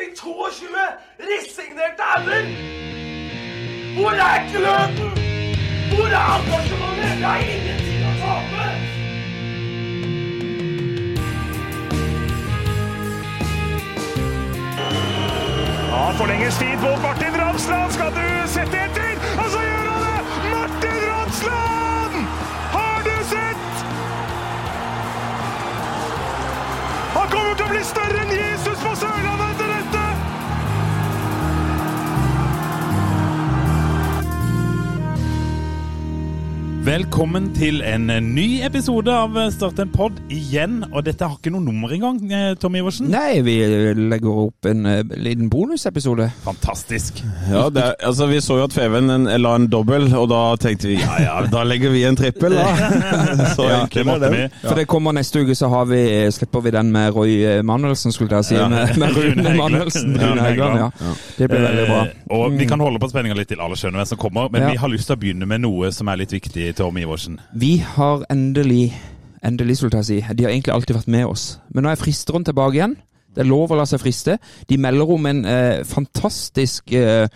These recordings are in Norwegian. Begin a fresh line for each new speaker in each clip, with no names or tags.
de 22 resignerte ender? Hvor er gløden? Hvor er engasjementet? Det er ingenting å tape!
Ja, forlenges tid på Martin Ramsland. Skal du sette etter? Og så gjør han det! Martin Ramsland! Har du sett? Han kommer til å bli større
Velkommen til en eh, ny episode av eh, Start en pod igjen. Og dette har ikke noe nummer engang, Tommy Tom Iversen.
Nei, vi legger opp en liten bonusepisode.
Fantastisk.
Ja, det, er- altså Vi så jo at Feven en, la en dobbel, og da tenkte vi ja ja, da legger vi en trippel, da. Så
Ja, det måtte
det.
vi.
For det kommer neste uke, så har vi, slipper vi den med Roy eh, Manuelsen, skulle jeg si.
Ja.
Med, med
Rune
Manuelsen. Rune Hægeland, ja.
Ja.
Det blir veldig bra.
Eh, og vi kan holde på spenninga litt til alle skjønner hvem som kommer, men
Ja.
vi har lyst til å begynne med noe som er litt viktig, Tom Iversen.
Vi har endelig, endelig skulle jeg si, de har egentlig alltid vært med oss. Men nå er fristeren tilbake igjen. Det er lov å la seg friste. De melder om en eh, fantastisk eh,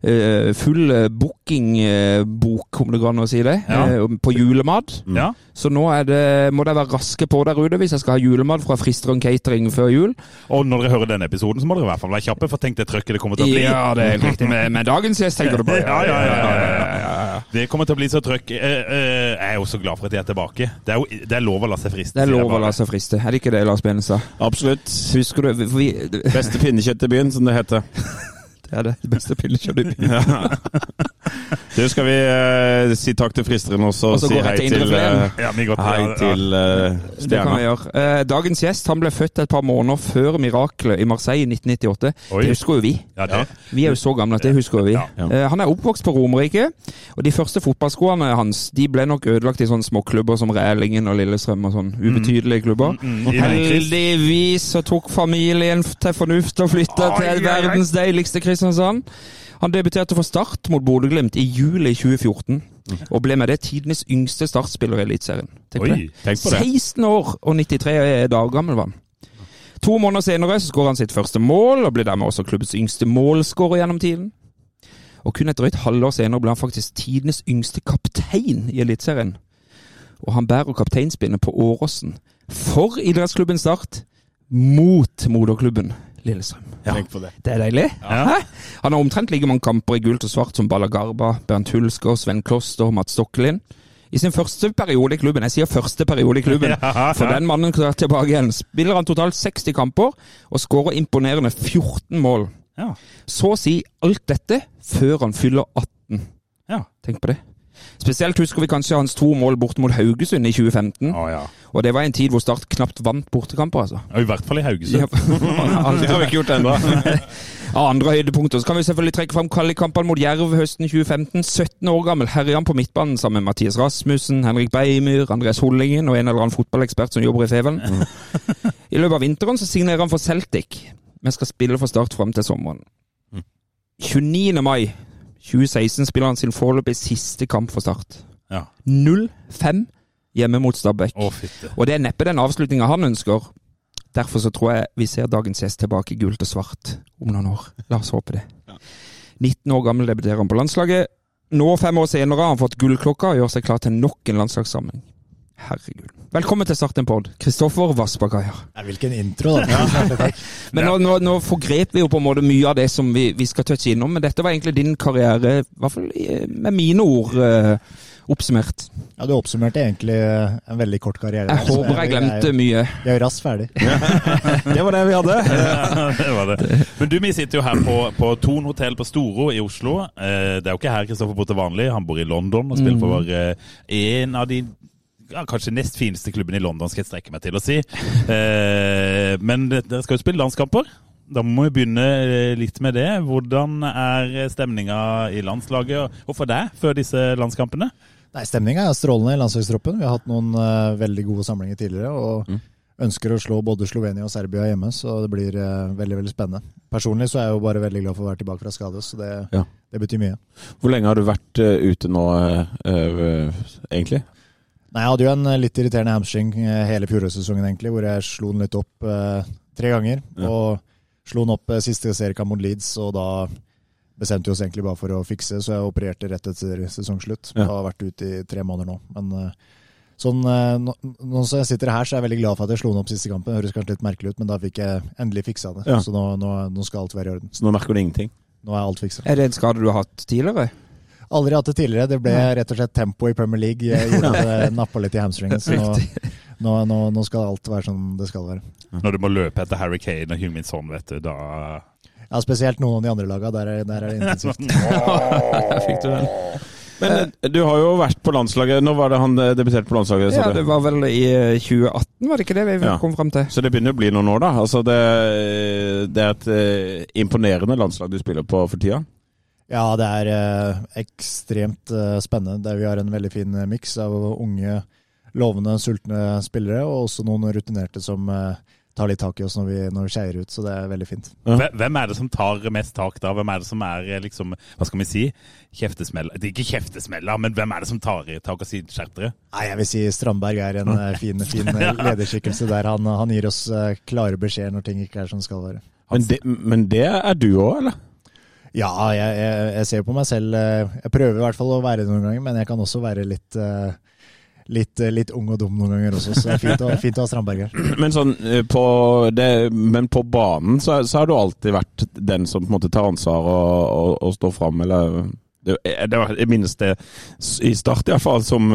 full bookingbok, booking-bok, om det går an å si det,
Ja.
eh, på julemat.
Ja.
Så nå er det, må dere være raske på der ute hvis jeg skal ha julemat fra Fristrøm Catering før jul.
Og når dere hører denne episoden, så må dere i hvert fall være kjappe, for tenk det trøkket det kommer til å bli.
Ja, det er riktig. Med, med dagens gjest, tenker du på?
Ja, ja, ja, ja, ja, ja. Det kommer til å bli så trøkk. Eh, eh, Jeg er jo så glad for at jeg er tilbake. Det er jo det er lov å la seg friste.
Det er lov å la seg friste. Er det ikke det, Lars Benestad?
Absolutt.
Husker du vi,
Beste pinnekjøtt i byen, som det heter.
Det er det beste pinnekjøttet i byen.
Du, skal vi uh, si takk til fristeren også,
Og så
si hei
til
eh,
Ja, godt,
hei
ja, ja.
til eh,
Det kan vi gjøre. Eh, dagens gjest han ble født et par måneder før miraklet i Marseille i 1998.
Oi.
Det husker jo vi.
Ja, det.
Vi er jo så gamle at det husker vi.
Ja,
ja.
Han er oppvokst på Romerike, og de første fotballskoene hans de ble nok ødelagt i sånne småklubber som Rælingen og Lillestrøm og sånn ubetydelige klubber.
Mm, mm, Nordkvist.
Heldigvis så tok familien til fornuft og flytta til verdens deiligste Kristiansand. Han debuterte for Start mot Bodø-Glimt i juli 2014, og ble med det tidenes yngste startspiller i Eliteserien. Tenk
Oi,
tenk på det.
16 år og 93 dager gammel var han. To måneder senere så skårer han sitt første mål, og blir dermed også klubbens yngste målskårer gjennom tiden. Og kun et drøyt halvår senere ble han faktisk tidenes yngste kaptein i Eliteserien. Og han bærer kapteinspinnet på Åråsen for idrettsklubben Start mot moderklubben Lillestrøm.
Tenk på det.
Det er deilig.
Ja.
Hæ? Han har omtrent like mange kamper i gult og svart som Ballagarba, Bernt Hulsker, Sven Kloster og Mats Stokkelin. I sin første periode i klubben, jeg sier første periode i klubben,
Ja,
for den mannen er tilbake igjen, spiller han totalt 60 kamper og skårer imponerende 14 mål.
Ja.
Så å si alt dette før han fyller 18.
Ja.
Tenk på det. Spesielt husker vi kanskje hans to mål bort mot Haugesund i 2015.
Å, ja.
Og det var en tid hvor Start knapt vant bortekamper, altså.
Ja, I hvert fall i Haugesund.
Det har vi ikke gjort ennå.
Av andre høydepunkter så kan vi selvfølgelig trekke fram kvalikkampene mot Jerv høsten 2015. 17 år gammel herjer han på midtbanen sammen med Mathias Rasmussen, Henrik Beimyr, Andreas Hollingen og en eller annen fotballekspert som jobber i Feven. I løpet av vinteren så signerer han for Celtic, men skal spille for Start fram til sommeren. 29. mai 2016 spiller han sin foreløpig siste kamp for Start.
Ja.
0-5 hjemme mot Stabæk.
Å.
Og det er neppe den avslutninga han ønsker. Derfor så tror jeg vi ser dagens gjest tilbake i gult og svart om noen år. La oss håpe det. 19 år gammel debuterer han på landslaget. Nå, fem år senere, har han fått gullklokka og gjør seg klar til nok en landslagssamling. Herregud. Velkommen til Start en pod, Kristoffer Vassbakaier.
Ja, hvilken intro, da.
Men nå, nå, nå forgrep vi jo på en måte mye av det som vi, vi skal touche innom, men dette var egentlig din karriere, i hvert fall med mine ord, eh, oppsummert.
Ja, du oppsummerte egentlig en veldig kort karriere.
Jeg håper jeg glemte
jeg,
mye.
Jeg er raskt ferdig.
Det var det vi hadde.
Ja, det var det. Men du, vi sitter jo her på, på Thon hotell på Storo i Oslo. Eh, Det er jo ikke her Kristoffer bor til vanlig. Han bor i London og spiller for eh, en av de ja, kanskje nest fineste klubben i London, skal jeg strekke meg til å si. Eh, Men dere skal jo spille landskamper. Da må vi begynne eh, litt med det. Hvordan er stemninga i landslaget, og for deg, før disse landskampene?
Nei, Stemninga er strålende i landslagstroppen. Vi har hatt noen uh, veldig gode samlinger tidligere. og Ønsker å slå både Slovenia og Serbia hjemme, så det blir eh, veldig veldig spennende. Personlig så er jeg jo bare veldig glad for å være tilbake fra skade, så det,
Ja.
det betyr mye.
Hvor lenge har du vært uh, ute nå, egentlig?
Nei, Jeg hadde jo en eh, litt irriterende hamstring eh, hele fjorårssesongen, egentlig, hvor jeg slo den litt opp eh, tre ganger.
Ja.
Og Slo den opp eh, siste seriekamp mot Leeds, og da bestemte vi oss egentlig bare for å fikse, så jeg opererte rett etter sesongslutt.
Ja.
Jeg har vært ute i tre måneder nå. Men eh, sånn, eh, nå, nå som jeg sitter her, så er jeg veldig glad for at jeg slo den opp siste kampen. Det høres kanskje litt merkelig ut, men da fikk jeg endelig fiksa det.
Ja.
Så nå, nå, nå skal alt være i orden.
Så nå merker du ingenting?
Nå er alt fiksa.
Er det en skade du har hatt tidligere?
Aldri hatt det tidligere. Det ble rett og slett tempo i Premier League. Jeg gjorde at det nappa litt i hamstringen. Så nå, nå, nå, nå skal alt være som det skal være.
Når du må løpe etter Harry Kane og Human Son, vet du, da
Ja, Spesielt noen av de andre lagene. Der, er- der er det intensivt.
Fikk du den? Men eh, du har jo vært på landslaget. Når var det han eh, debuterte på landslaget?
Ja, det var vel i eh, 2018, var det ikke det vi
Ja.
kom fram til?
Så det begynner å bli noen år, da. Altså det, det er et eh, imponerende landslag du spiller på for tida.
Ja, det er eh, ekstremt eh, spennende. Der vi har en veldig fin eh, miks av unge, lovende, sultne spillere, og også noen rutinerte som eh, tar litt tak i oss når vi, når vi skeier ut. Så det er veldig fint.
Hvem- er det som tar mest tak da? Hvem er det som er liksom, hva skal vi si, kjeftesmella? Det er ikke kjeftesmella, men hvem er det som tar i tak og sier skjerp dere?
Nei, jeg vil si Strandberg er en eh, fin, fin eh, lederskikkelse der. Han, han gir oss eh, klare beskjeder når ting ikke er som det skal være.
Men det, men det er du òg, eller?
Ja, jeg, jeg, jeg ser på meg selv eh, Jeg prøver i hvert fall å være det noen ganger, men jeg kan også være litt eh, Litt, eh, litt ung og dum noen ganger også, så det er fint å, fint å ha Strandberg her.
Men, sånn, på det, men på banen så, så har du alltid vært den som på en måte tar ansvar og, og, og står fram, eller det, det var, Jeg minnes det i start, iallfall, som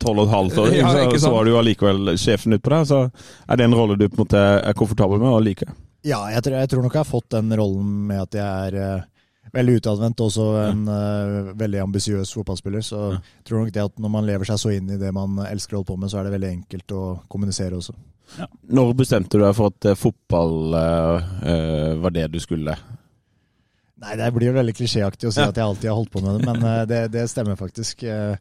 tolv og et halvt år. Så, så var du allikevel sjefen utpå der. Så er det en rolle du på en måte er komfortabel med og liker?
Ja, jeg tror, jeg tror nok jeg har fått den rollen med at jeg er uh, veldig utadvendt og også en uh, veldig ambisiøs fotballspiller. Så jeg tror nok det at når man lever seg så inn i det man elsker å holde på med, så er det veldig enkelt å kommunisere også.
Når bestemte du deg for at eh, fotball eh, var det du skulle?
Nei, det blir jo veldig klisjéaktig å si at jeg alltid har holdt på med det, men det, det stemmer faktisk. Eh,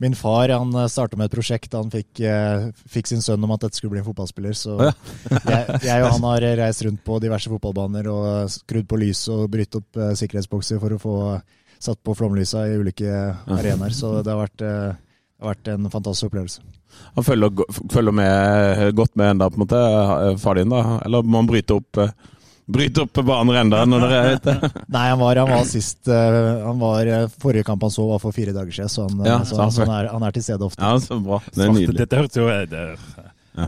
Min far han starta med et prosjekt. Han fikk, eh, fikk sin sønn om at dette skulle bli en fotballspiller. Så
Ja.
jeg, jeg og han har reist rundt på diverse fotballbaner og skrudd på lys og brytt opp eh, sikkerhetsbokser for å få satt på flomlysa i ulike arenaer. Så det har vært, eh, det har vært en fantastisk opplevelse.
Han følger, følger med, godt med enda, på en måte, eh, far din, da? Eller må han bryte opp, eh, bryte opp baner enda når dere er ute?
Nei, han var, han var sist eh, han var, eh, Forrige kamp han så, var for fire dager siden, så han, eh,
Ja,
så,
så han-
så han, er, han er til stede ofte.
Ja, så bra. Det er nydelig.
Dette hørtes jo det,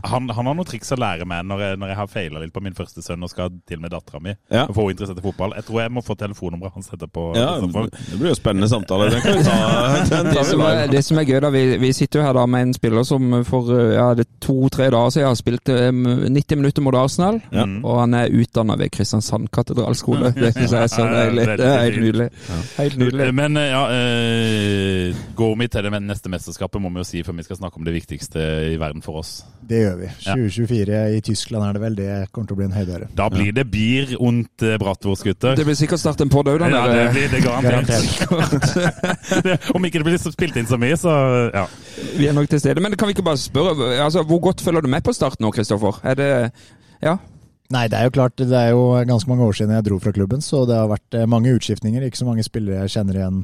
han, han har noen triks å lære meg når jeg, når jeg har feila litt på min første sønn og skal til med dattera mi.
Ja.
og Få henne interessert i fotball. Jeg tror jeg må få telefonnummeret hans etterpå.
Ja, det blir jo spennende samtale. Den kan vi ta. Den
Det som, er, det som er gøy, da, vi, vi sitter jo her da med en spiller som for eh, ja, to-tre dager siden har spilt eh, 90 minutter mot Arsenal.
Ja.
Og han er utdanna ved Kristiansand katedralskole. Det syns jeg er så deilig. Det er helt nydelig. Helt nydelig.
Men eh, ja, eh, går vi til det neste mesterskapet, må vi jo si, før vi skal snakke om det viktigste i verden for oss.
Det gjør vi.
Ja.
2024 i Tyskland er det vel. Det kommer til å bli en høydere.
Da blir det bier und uh, Bratwurst-gutter.
Det blir sikkert snart en pod òg, da.
Ja, det blir det garantert. Om ikke det blir spilt inn så mye, så ja.
Vi er nok til stede. Men kan vi ikke bare spørre, altså, hvor godt følger du med på start nå, Kristoffer? Er det Ja?
Nei, det er jo klart. Det er jo ganske mange år siden jeg dro fra klubben, så det har vært eh, mange utskiftninger. Ikke så mange spillere jeg kjenner igjen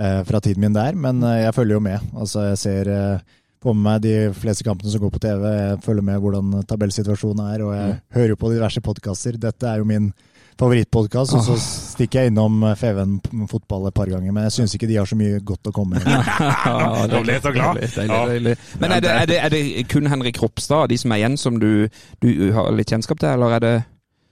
eh, fra tiden min der, men eh, jeg følger jo med. Altså, jeg ser eh, får med meg de fleste kampene som går på TV. Jeg følger med hvordan tabellsituasjonen er, og jeg hører jo på diverse podkaster. Dette er jo min favorittpodkast, og så stikker jeg innom Feven fotball et par ganger. Men jeg syns ikke de har så mye godt å komme med.
Da ble jeg så glad.
Deilig, deilig,
Ja.
deilig. Men er det, er, det, er det kun Henrik Ropstad, de som er igjen, som du, du har litt kjennskap til, eller er det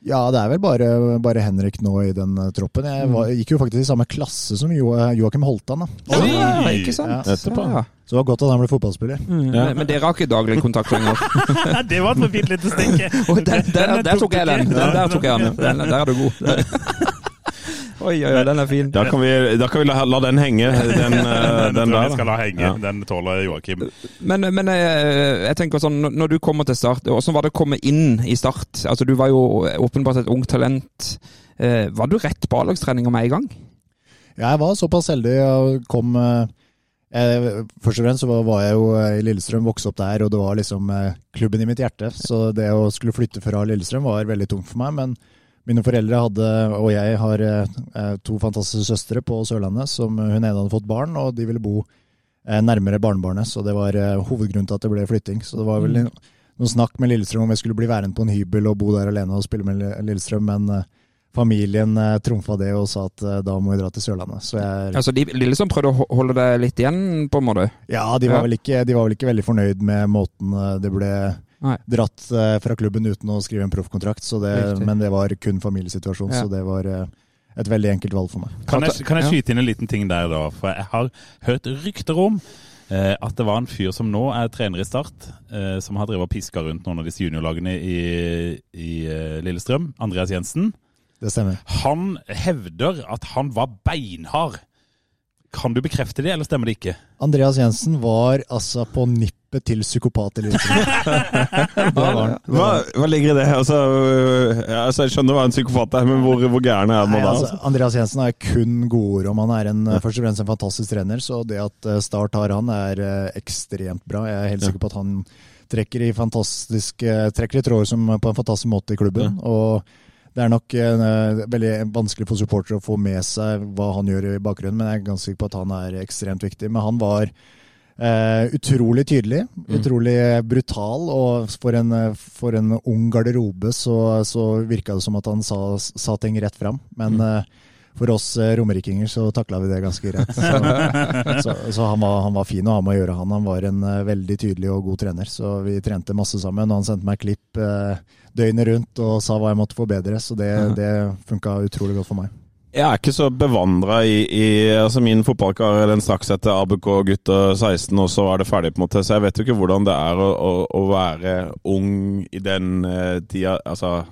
Ja, det er vel bare, bare Henrik nå i den eh, troppen. Jeg var, gikk jo faktisk i samme klasse som jo, Joakim Holtan. Da.
Oi!
Ja, ikke sant?
Ja.
Etterpå.
Ja.
Så det var godt at han ble fotballspiller.
Mm. Men, men dere har ikke daglig kontakt lenger?
det var et fint lite stikk.
Å, der, der, der tok jeg den! Der, der tok jeg den. den. Der er du god. Oi, oi, oi, den er fin.
Da kan vi, da kan vi la, la den henge, den, eh,
Den,
den der.
vi skal
da.
la henge.
Ja.
Den tåler Joakim.
Men, men jeg, jeg tenker sånn, når du kommer til start, hvordan var det å komme inn i start? Altså, Du var jo åpenbart et ungt talent. Eh, Var du rett på A-lagstreninga med en gang?
Ja, jeg var såpass heldig og kom eh, jeg, Først og fremst så var- var jeg jo eh, i Lillestrøm, vokste opp der, og det var liksom eh, klubben i mitt hjerte. Så det å skulle flytte fra Lillestrøm var veldig tungt for meg. Men mine foreldre hadde, og jeg har eh, to fantastiske søstre på Sørlandet, som hun ene hadde fått barn, og de ville bo eh, nærmere barnebarnet. Så det var eh, hovedgrunnen til at det ble flytting. Så det var vel noe snakk med Lillestrøm om jeg skulle bli værende på en hybel og bo der alene og spille med Lillestrøm, men eh, familien trumfa det og sa at da må vi dra til Sørlandet. Så jeg
Altså, de, Lillestrøm prøvde å holde deg litt igjen, på en måte?
Ja, de var,
Ja.
Ikke, de var vel ikke veldig fornøyd med måten det ble
Nei.
dratt uh, fra klubben uten å skrive en proffkontrakt, så det,
Riktig.
men det var kun familiesituasjon,
Ja.
så det var uh, et veldig enkelt valg for meg.
Kan jeg, kan jeg skyte inn en liten ting der, da? For jeg har hørt rykter om eh, at det var en fyr som nå er trener i Start, eh, som har drevet og piska rundt noen av disse juniorlagene i, i eh, Lillestrøm. Andreas Jensen.
Det stemmer.
Han hevder at han var beinhard. Kan du bekrefte det, eller stemmer det ikke?
Andreas Jensen var altså på nippet til psykopat eller
Hva, hva ligger i det? Altså, øh, ja, altså, jeg skjønner hva en psykopat er, men hvor, hvor gæren er man da?
altså? Andreas Jensen er kun gode ord om. Han er en, først og fremst en fantastisk trener, så det at eh, Start har han, er eh, ekstremt bra. Jeg er helt sikker på at han trekker i, trekker i tråder som på en fantastisk måte i klubben. og det er nok uh, veldig vanskelig for supportere å få med seg hva han gjør i bakgrunnen, men jeg er ganske sikker på at han er ekstremt viktig. Men han var eh, utrolig tydelig, utrolig brutal, og for en, for en ung garderobe så, så virka det som at han sa, sa ting rett fram. Men eh, for oss eh, romerikinger så takla vi det ganske greit. Så, så, så han, var, han var fin å ha med å gjøre, han. Han var en uh, veldig tydelig og god trener. Så vi trente masse sammen. Og han sendte meg klipp døgnet rundt og sa hva jeg måtte forbedre. Så det, det funka utrolig godt for meg.
Jeg er ikke så bevandra i, i altså Min fotballkarriere den straks etter ABK gutter 16, og så var det ferdig, på en måte. Så jeg vet jo ikke hvordan det er å, å, å være ung i den uh, tida. Altså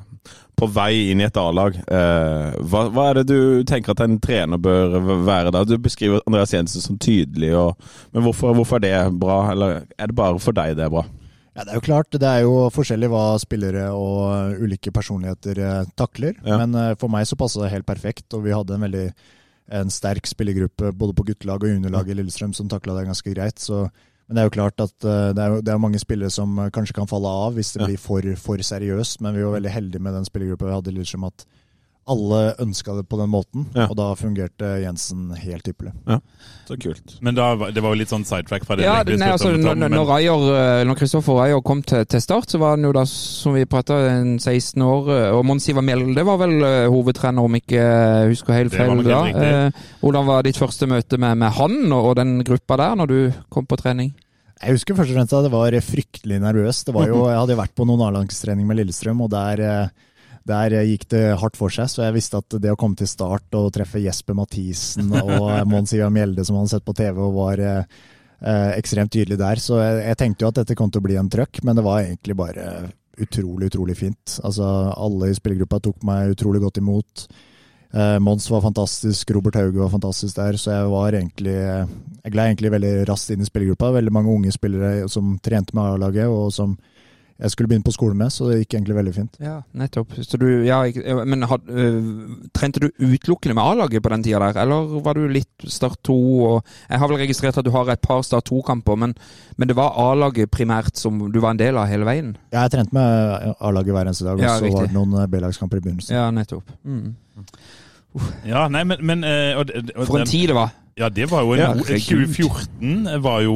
på vei inn i et A-lag. Uh, hva, hva er det du tenker at en trener bør være da? Du beskriver Andreas Jensen som tydelig, og, men hvorfor, hvorfor er det bra? Eller er det bare for deg det er bra?
Ja, Det er jo klart, det er jo forskjellig hva spillere og ulike personligheter eh, takler.
Ja.
Men eh, for meg så passa det helt perfekt, og vi hadde en veldig en sterk spillergruppe både på guttelag og juniorlag i Lillestrøm som takla det ganske greit. Så, men det er jo klart at eh, det er, det er mange spillere som eh, kanskje kan falle av hvis det blir for, for seriøst, men vi var veldig heldige med den spillergruppa vi hadde i Lillestrøm, at alle ønska det på den måten,
Ja.
og da fungerte Jensen helt ypperlig.
Så kult.
Men da, det var jo litt sånn sidetrack fra det.
Ja, nei, altså,
om,
når,
men-
når Rayer, eh, når Kristoffer Ayer kom til, til start, så var han jo da, som vi prata, 16 år. eh, Og Mons Ivar Mjelde var vel eh, hovedtrener, om ikke husker helt feil da. Eh, Hvordan var ditt første møte med, med han og, og den gruppa der, når du kom på trening?
Jeg husker først og fremst at det var fryktelig nervøst. Det var jo, jeg hadde jo vært på noen A-lagstrening med Lillestrøm, og der, eh, der gikk det hardt for seg. Så jeg visste at det å komme til start og treffe Jesper Mathisen og Mons Ivar Mjelde, som han hadde sett på TV og var eh, ekstremt tydelig der, så jeg, jeg tenkte jo at dette kom til å bli en trøkk, men det var egentlig bare utrolig, utrolig fint. Altså, alle i spillergruppa tok meg utrolig godt imot. Eh, Mons var fantastisk, Robert Hauge var fantastisk der, så jeg var egentlig Jeg gled egentlig veldig raskt inn i spillergruppa. Veldig mange unge spillere som trente med A-laget, og som jeg skulle begynne på skolen med, så det gikk egentlig veldig fint.
Ja, nettopp. Så du, ja, men had, uh, trente du utelukkende med A-laget på den tida der, eller var du litt Start 2? Og, jeg har vel registrert at du har et par Start 2-kamper, men, men det var A-laget primært som du var en del av hele veien?
Ja, jeg trente med A-laget hver eneste dag, og
Ja,
så
riktig.
var det noen eh, B-lagskamper i begynnelsen.
Ja, nettopp. Mm.
Ja, nei, men, men eh, og, og,
For en tid det var.
Ja, det var jo en
Ja,
god 2014 var jo,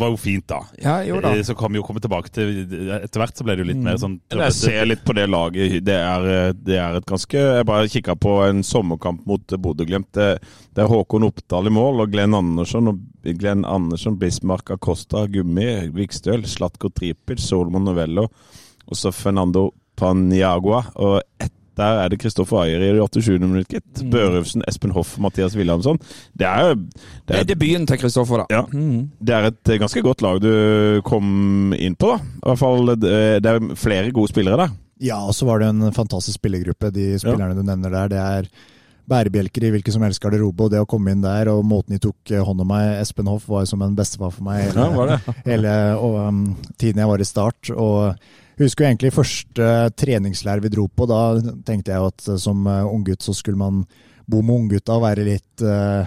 var jo fint, da.
Ja, jo da.
Eh, Så kan vi jo komme tilbake til Etter hvert så ble det jo litt mer sånn
Jeg ser litt på det laget. Det er, det er et ganske Jeg bare kikka på en sommerkamp mot Bodø-Glimt. Det, det er Håkon Oppdal i mål, og Glenn Andersson, og Glenn Andersson Bismarck Acosta, Gummi, Vikstøl, Slatko Tripic, Solomon Novello, og så Fernando Paniagua. Og ett der er det Kristoffer Ayer i det 87. minutt, gitt. Børøvsen, Espen Hoff, Mathias Wilhelmsson. Det er, det
Det
er
er debuten til Kristoffer, da.
Ja.
Mm.
det er et ganske godt lag du kom inn på, da. I hvert fall, det det er flere gode spillere der.
Ja, og så var det en fantastisk spillergruppe. De spillerne du nevner der, det er bærebjelker i hvilken som helst garderobe. Og det å komme inn der, og måten de tok eh, hånd om meg Espen Hoff var jo som en bestefar for meg hele,
Ja,
hele og, um, tiden jeg var i start. Og husker jo egentlig første treningsleir vi dro på. Da tenkte jeg at eh, som uh, unggutt så skulle man bo med unggutta og være litt uh,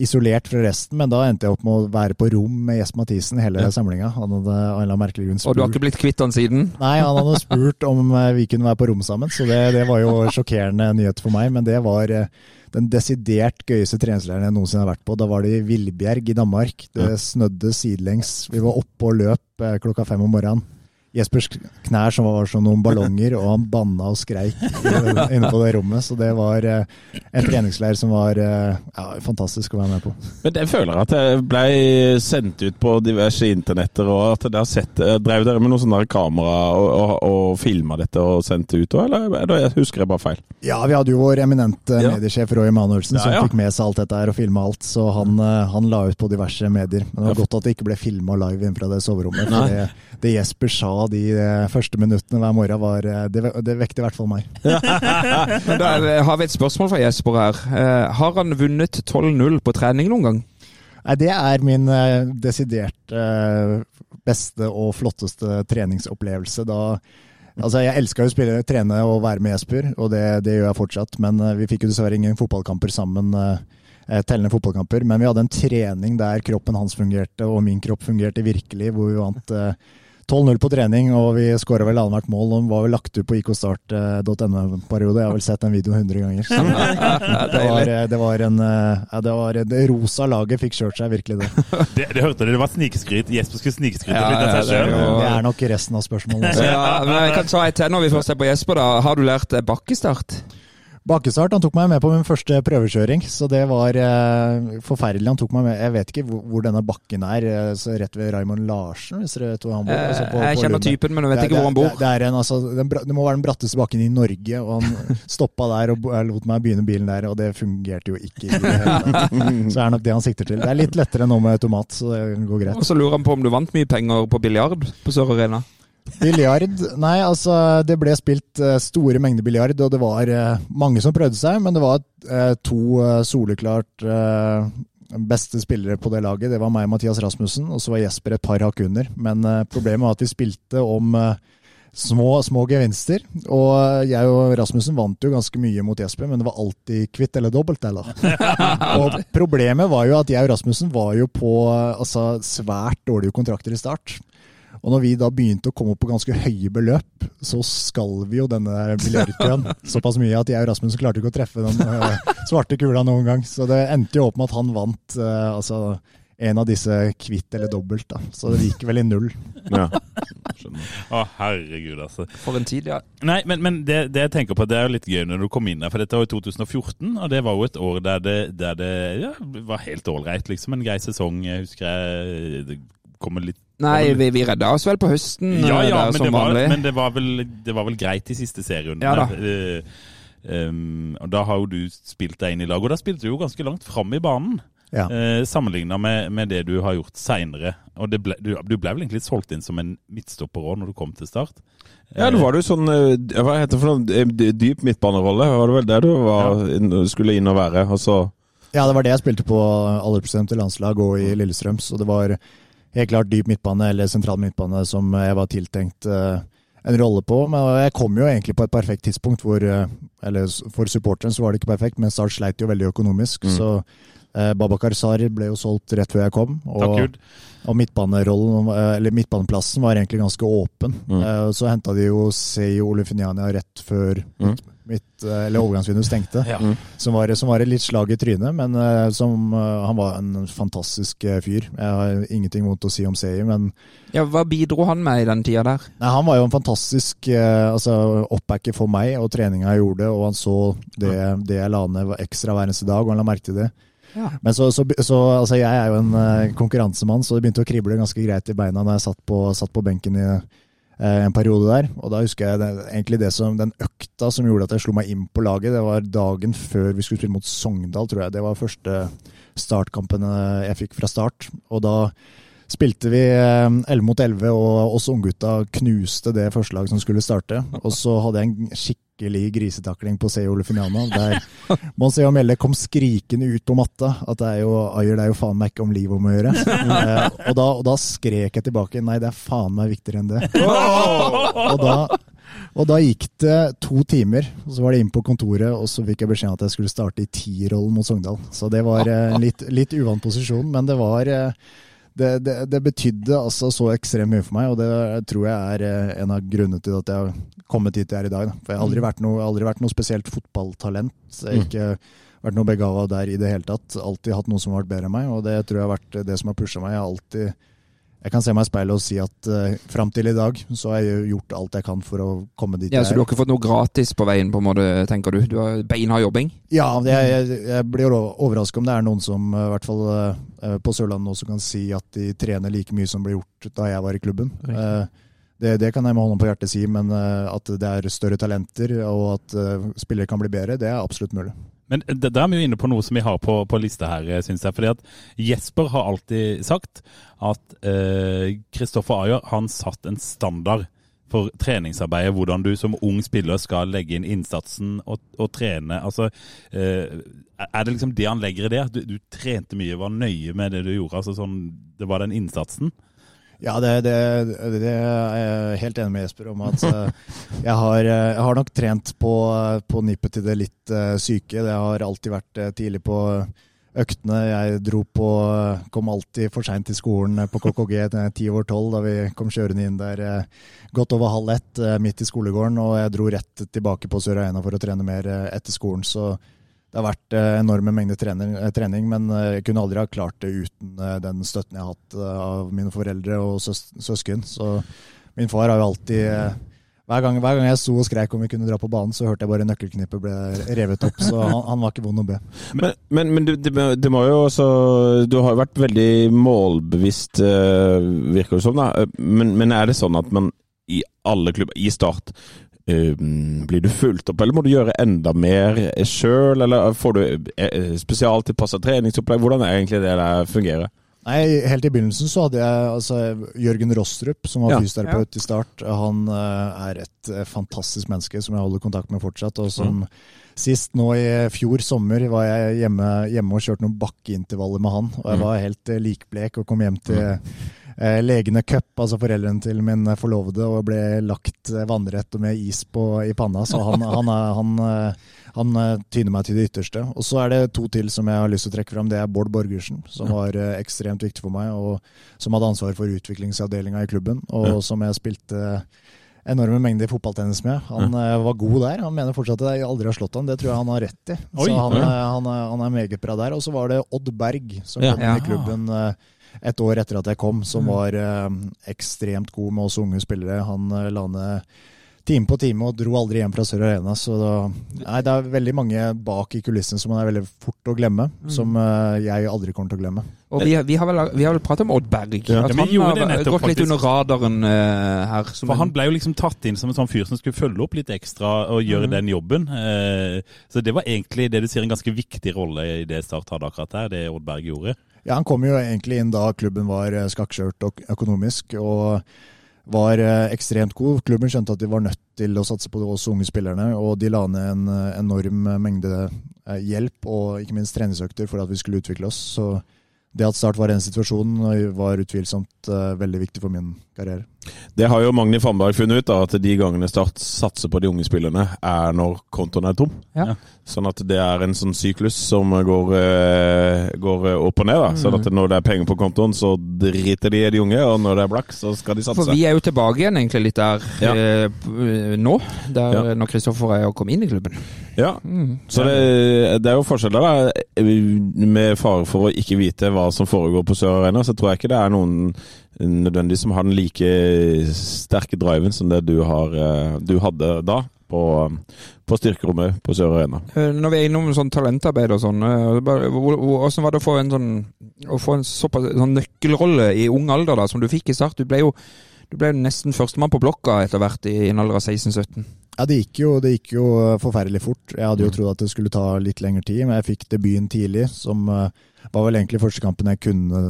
isolert fra resten. Men da endte jeg opp med å være på rom med Jesper Mathisen hele
Ja.
samlinga. Han hadde av en merkelig grunn
Og du har ikke blitt kvitt han siden?
Nei, han hadde spurt om eh, vi kunne være på rom sammen, så det, det var jo sjokkerende nyhet for meg. Men det var eh, den desidert gøyeste treningsleiren jeg noensinne har vært på. Da var det i Villbjerg i Danmark. Det snødde sidelengs. Vi var oppe og løp eh, klokka fem om morgenen. Jespers knær som var som noen ballonger, og han banna og skreik inne på det rommet. Så det var eh, en treningsleir som var eh, ja, fantastisk å være med på.
Men jeg føler at jeg ble sendt ut på diverse internetter, og at dere sett eh, Drev dere med noen sånne kamera og, og, og filma dette og sendt det ut, eller, eller jeg husker jeg bare feil?
Ja, vi hadde jo vår eminente
Ja.
mediesjef Roy Emanuelsen som
Ja,
fikk med seg alt dette her og filma alt. Så han, eh, han la ut på diverse medier. Men det var godt at det ikke ble filma live innenfra det soverommet. For det, det Jesper sa de eh, første minuttene hver morgen, var, eh, det, det vekte i hvert fall meg.
Men da eh, har vi et spørsmål fra Jesper her. Har han vunnet 12-0 på trening noen gang?
Nei, det er min desidert beste og flotteste treningsopplevelse. Da Altså, Jeg elska jo å spille, trene og være med Jesper, og det, det gjør jeg fortsatt. Men vi fikk jo dessverre ingen fotballkamper sammen, eh, tellende fotballkamper. Men vi hadde en trening der kroppen hans fungerte, og min kropp fungerte virkelig, hvor vi vant eh, 12-0 på trening, og vi skåra vel annethvert mål. Og var vel lagt ut på ikostart.no-periode. Jeg har vel sett den videoen 100 ganger. Så det, var, eh, det var en eh, ja, det var Det rosa laget fikk kjørt seg virkelig, det.
Det, det hørte du, det var snikskryt. Jesper skulle snikskryte
Ja,
litt av seg
det er
sjøl.
Det er nok resten av spørsmålet.
Ja, men jeg kan ta et til når vi først er på Jesper. da. Har du lært eh, bakkestart?
Bakkestart, han tok meg med på min første prøvekjøring, så det var eh, forferdelig. Han tok meg med, Jeg vet ikke hvor, hvor denne bakken er, eh, så rett ved Raymond Larsen, hvis dere vet hvor han bor. altså på-
Eh, jeg kjenner typen, men jeg vet
Det-
ikke hvor han bor.
Det, det, er en, altså, den, det må være den bratteste bakken i Norge, og han stoppa der og lot meg begynne bilen der, og det fungerte jo ikke. i det hele. Så er nok det han sikter til. Det er litt lettere nå med automat, så det går greit.
Og så lurer han på om du vant mye penger på biljard på Sør Arena.
Biljard? Nei, altså det ble spilt eh, store mengder biljard, og det var eh, mange som prøvde seg, men det var eh, to soleklart beste spillere på det laget. Det var meg og Mathias Rasmussen, og så var Jesper et par hakk under. Men problemet var at vi spilte om små, små gevinster, og jeg og Rasmussen vant jo ganske mye mot Jesper, men det var alltid kvitt eller dobbelt, eller? og problemet var jo at jeg og Rasmussen var jo på altså, svært dårlige kontrakter i start. Og når vi da begynte å komme opp på ganske høye beløp, så skalv vi jo denne biljardkøen såpass mye at jeg og Rasmus klarte ikke å treffe den eh, svarte kula noen gang. Så det endte jo opp med at han vant eh, altså, en av disse kvitt eller dobbelt. Da. Så det gikk vel i null.
Ja.
Å, herregud, altså.
For en tid, ja.
Nei, men, men det, det jeg tenker på, det er jo litt gøy når du kom inn her, for dette var jo 2014, og det var jo et år der det, der det ja, var helt ålreit, liksom. En grei sesong, jeg husker jeg kommer litt
Nei, vi, vi redda oss vel på høsten
Ja,
eh,
ja,
der,
men,
som
det var, men det var, vel, det var vel greit i siste serierunden.
Ja da.
Eh, um, og da har jo du spilt deg inn i lag, og da spilte du jo ganske langt fram i banen.
Ja.
Uh, Sammenligna med, med det du har gjort seinere. Og ble, du, du ble vel egentlig solgt inn som en midtstopper òg når du kom til start?
Ja, det var jo sånn eh, Hva heter det for noe? Eh, Dyp midtbanerolle? Var det vel det du var, ja. skulle inn og være? Og så
Ja, det var det jeg spilte på aldersbestemte landslag og i Lillestrøm. Så det var helt klart dyp midtbane eller sentral midtbane som jeg var tiltenkt eh, en rolle på. Men jeg kom jo egentlig på et perfekt tidspunkt hvor eh, Eller for supporteren så var det ikke perfekt, men Start sleit jo veldig økonomisk.
Mm.
Så eh, Babakar Sar ble jo solgt rett før jeg kom. Og, og midtbanerollen, eh, eller midtbaneplassen var egentlig ganske åpen.
Mm.
Eh, Så henta de jo Seyo Olefiniania rett før
Mm.
Mitt, eh, eller overgangsvinduet stengte
Ja.
som var, som var et litt slag i trynet, men eh, som, eh, han var en fantastisk fyr. Jeg har ingenting vondt å si om Seier, men
Ja, Hva bidro han med i den tida der?
nei, han var jo en fantastisk altså, oppbacker for meg og treninga jeg gjorde, og han så det, det jeg la ned var ekstra hver eneste dag, og han la merke til det.
Ja.
Men så, så, så altså, jeg er jo en konkurransemann, så det begynte å krible ganske greit i beina når jeg satt på, satt på benken i en periode der. Og da husker jeg det, egentlig det som, den økta som gjorde at jeg slo meg inn på laget. Det var dagen før vi skulle spille mot Sogndal, tror jeg. Det var første startkampen eh, jeg fikk fra start. Og da spilte vi eh, 11 mot 11, og oss unggutta knuste det første laget som skulle starte. Og så hadde jeg en skikkelig grisetakling på Seo Olefiniano, der Monseo Melle kom skrikende ut på matta at det er jo, Ayer, det er jo faen meg ikke om livet om å gjøre. Eh, og, da, og da skrek jeg tilbake nei, det er faen meg viktigere enn det. Og da, og da gikk det to timer, og så var det inn på kontoret, og så fikk jeg beskjed om at jeg skulle starte i tierrollen mot Sogndal. Så det var eh, en litt, litt uvant posisjon, men det var eh, det, det, det betydde altså så ekstremt mye for meg, og det tror jeg er eh, en av grunnene til at jeg har kommet hit jeg er i dag. Da. For jeg har aldri vært noe, aldri vært noe spesielt fotballtalent. Jeg har ikke vært noe begava der i det hele tatt. Alltid hatt noen som har vært bedre enn meg, og det tror jeg har vært det som har pusha meg. Jeg har alltid jeg kan se meg i speilet og si at uh, fram til i dag så har jeg gjort alt jeg kan for å komme dit
Ja, Så du har ikke fått noe gratis på veien, på en måte, tenker du? Du har beinhard jobbing?
Ja, jeg, jeg, jeg blir overrasket om det er noen som, uh, i hvert fall uh, på Sørlandet nå, som kan si at de trener like mye som ble gjort da jeg var i klubben. Uh, det, det, kan jeg med hånden på hjertet si, men at det er større talenter og at spillere kan bli bedre, det er absolutt mulig.
Men da er vi jo inne på noe som vi har på, på lista her, syns jeg. fordi at Jesper har alltid sagt at Kristoffer eh, Ayer han satt en standard for treningsarbeidet. Hvordan du som ung spiller skal legge inn innsatsen og, og trene. Altså, eh, er det liksom det han legger i det? Du, du, trente mye, var nøye med det du gjorde? altså sånn, Det var den innsatsen?
Ja, det, det, det, er jeg helt enig med Jesper om. at uh, jeg, har, eh, jeg, har, nok trent på, på nippet til det litt syke. Det har alltid vært tidlig på øktene. Jeg dro på Kom alltid for seint til skolen på KKG ti over tolv da vi kom kjørende inn der godt over halv ett midt i skolegården. Og jeg dro rett tilbake på Sør Aina for å trene mer etter skolen. så det har vært eh, enorme mengder trening, eh, trening, men eh, jeg kunne aldri ha klart det uten den støtten jeg har hatt av mine foreldre og søs søsken. Så min far har jo alltid hver gang, hver gang, jeg sto og skreik om vi kunne dra på banen, så hørte jeg bare nøkkelknippet ble revet opp. Så han, han var ikke vond å be.
Men, men, men du, du, må jo også Du har jo vært veldig målbevisst, virker det som. da. Men, men, er det sånn at man i alle klubber, i Start, blir du fulgt opp, eller må du gjøre enda mer sjøl? Eller får du eh, spesialtilpassa treningsopplegg? Hvordan er egentlig det der fungerer?
Nei, Helt i begynnelsen så hadde jeg altså, Jørgen Rostrup, som var ja, fysioterapeut ja. i start. Han uh, er et fantastisk menneske som jeg holder kontakt med fortsatt. og som mm. Sist nå i fjor sommer var jeg hjemme, hjemme og kjørte noen bakkeintervaller med han. og Jeg mm. var helt uh, likblek og kom hjem til mm eh, Legene Cup, altså foreldrene til min forlovede, og ble lagt eh, vannrett og med is på, i panna. Så han, han, han, eh, han, eh, tyner meg til det ytterste. Og så er det to til som jeg har lyst til å trekke fram. Det er Bård Borgersen, som var ekstremt viktig for meg, og som hadde ansvar for utviklingsavdelinga i klubben, og ja. som jeg spilte enorme mengder fotballtennis med. Han mm. var god der. Han mener fortsatt at jeg aldri har slått han. Det tror jeg han har rett i. Oi, så han, ja. han, han, er meget bra der. Og så var det Odd Berg som kom inn i klubben. Uh, et år etter at jeg kom, som mm. var eh, ekstremt god med oss unge spillere. Han eh, la ned time på time og dro aldri hjem fra Sør Arena. Så da, nei, det er veldig mange bak i kulissene som man er veldig fort å glemme. Mm. Som uh, jeg aldri kommer til å glemme.
Og Vi, vi har vel, vi vel pratet om Odd Berg. Ja. At han har nettopp, gått litt under radaren uh, her.
For Han ble jo liksom tatt inn som en sånn fyr som skulle følge opp litt ekstra og gjøre mm. den jobben. Uh, så det var egentlig det du sier en ganske viktig rolle i det Start hadde akkurat der, det Odd Berg gjorde.
Ja, Han kom jo egentlig inn da klubben var eh, skakkskjørt økonomisk og var eh, ekstremt god. Klubben skjønte at de var nødt til å satse på oss unge spillerne, og de la ned en eh, enorm mengde hjelp og ikke minst treningsøkter for at vi skulle utvikle oss. Så det at Start var i den situasjonen, var utvilsomt veldig viktig for min karriere.
Det har jo Magni Fannberg funnet ut, da, at de gangene Start satser på de unge spillerne, er når kontoen er tom. Ja. Sånn at det er en sånn syklus som går, uh, går opp og ned. da. Mm. Sånn at når det er penger på kontoen, så driter de i de unge, og når det er blakk, så skal de satse.
For vi er jo tilbake igjen egentlig litt der ja. uh, nå, der, ja. når Kristoffer er kom inn i klubben.
Ja, mm. så det, det, er jo forskjeller da. Med fare for å ikke vite hva som foregår på Sør Arena, så tror jeg ikke det er noen nødvendigvis som har den like sterke driven som det du, har, eh, du hadde da. På, på styrkerommet på Sør Arena.
Eh, når vi er innom sånn talentarbeid og sånn, eh, hvordan var det å få en sånn å få en såpass sånn nøkkelrolle i ung alder da, som du fikk i start? Du ble jo du ble nesten førstemann på blokka etter hvert i en alder av 16-17.
Ja, det gikk, jo, det gikk, jo, forferdelig fort. Jeg hadde jo mm. trodd at det skulle ta litt lengre tid, men jeg fikk debuten tidlig, som var vel egentlig første kampen jeg kunne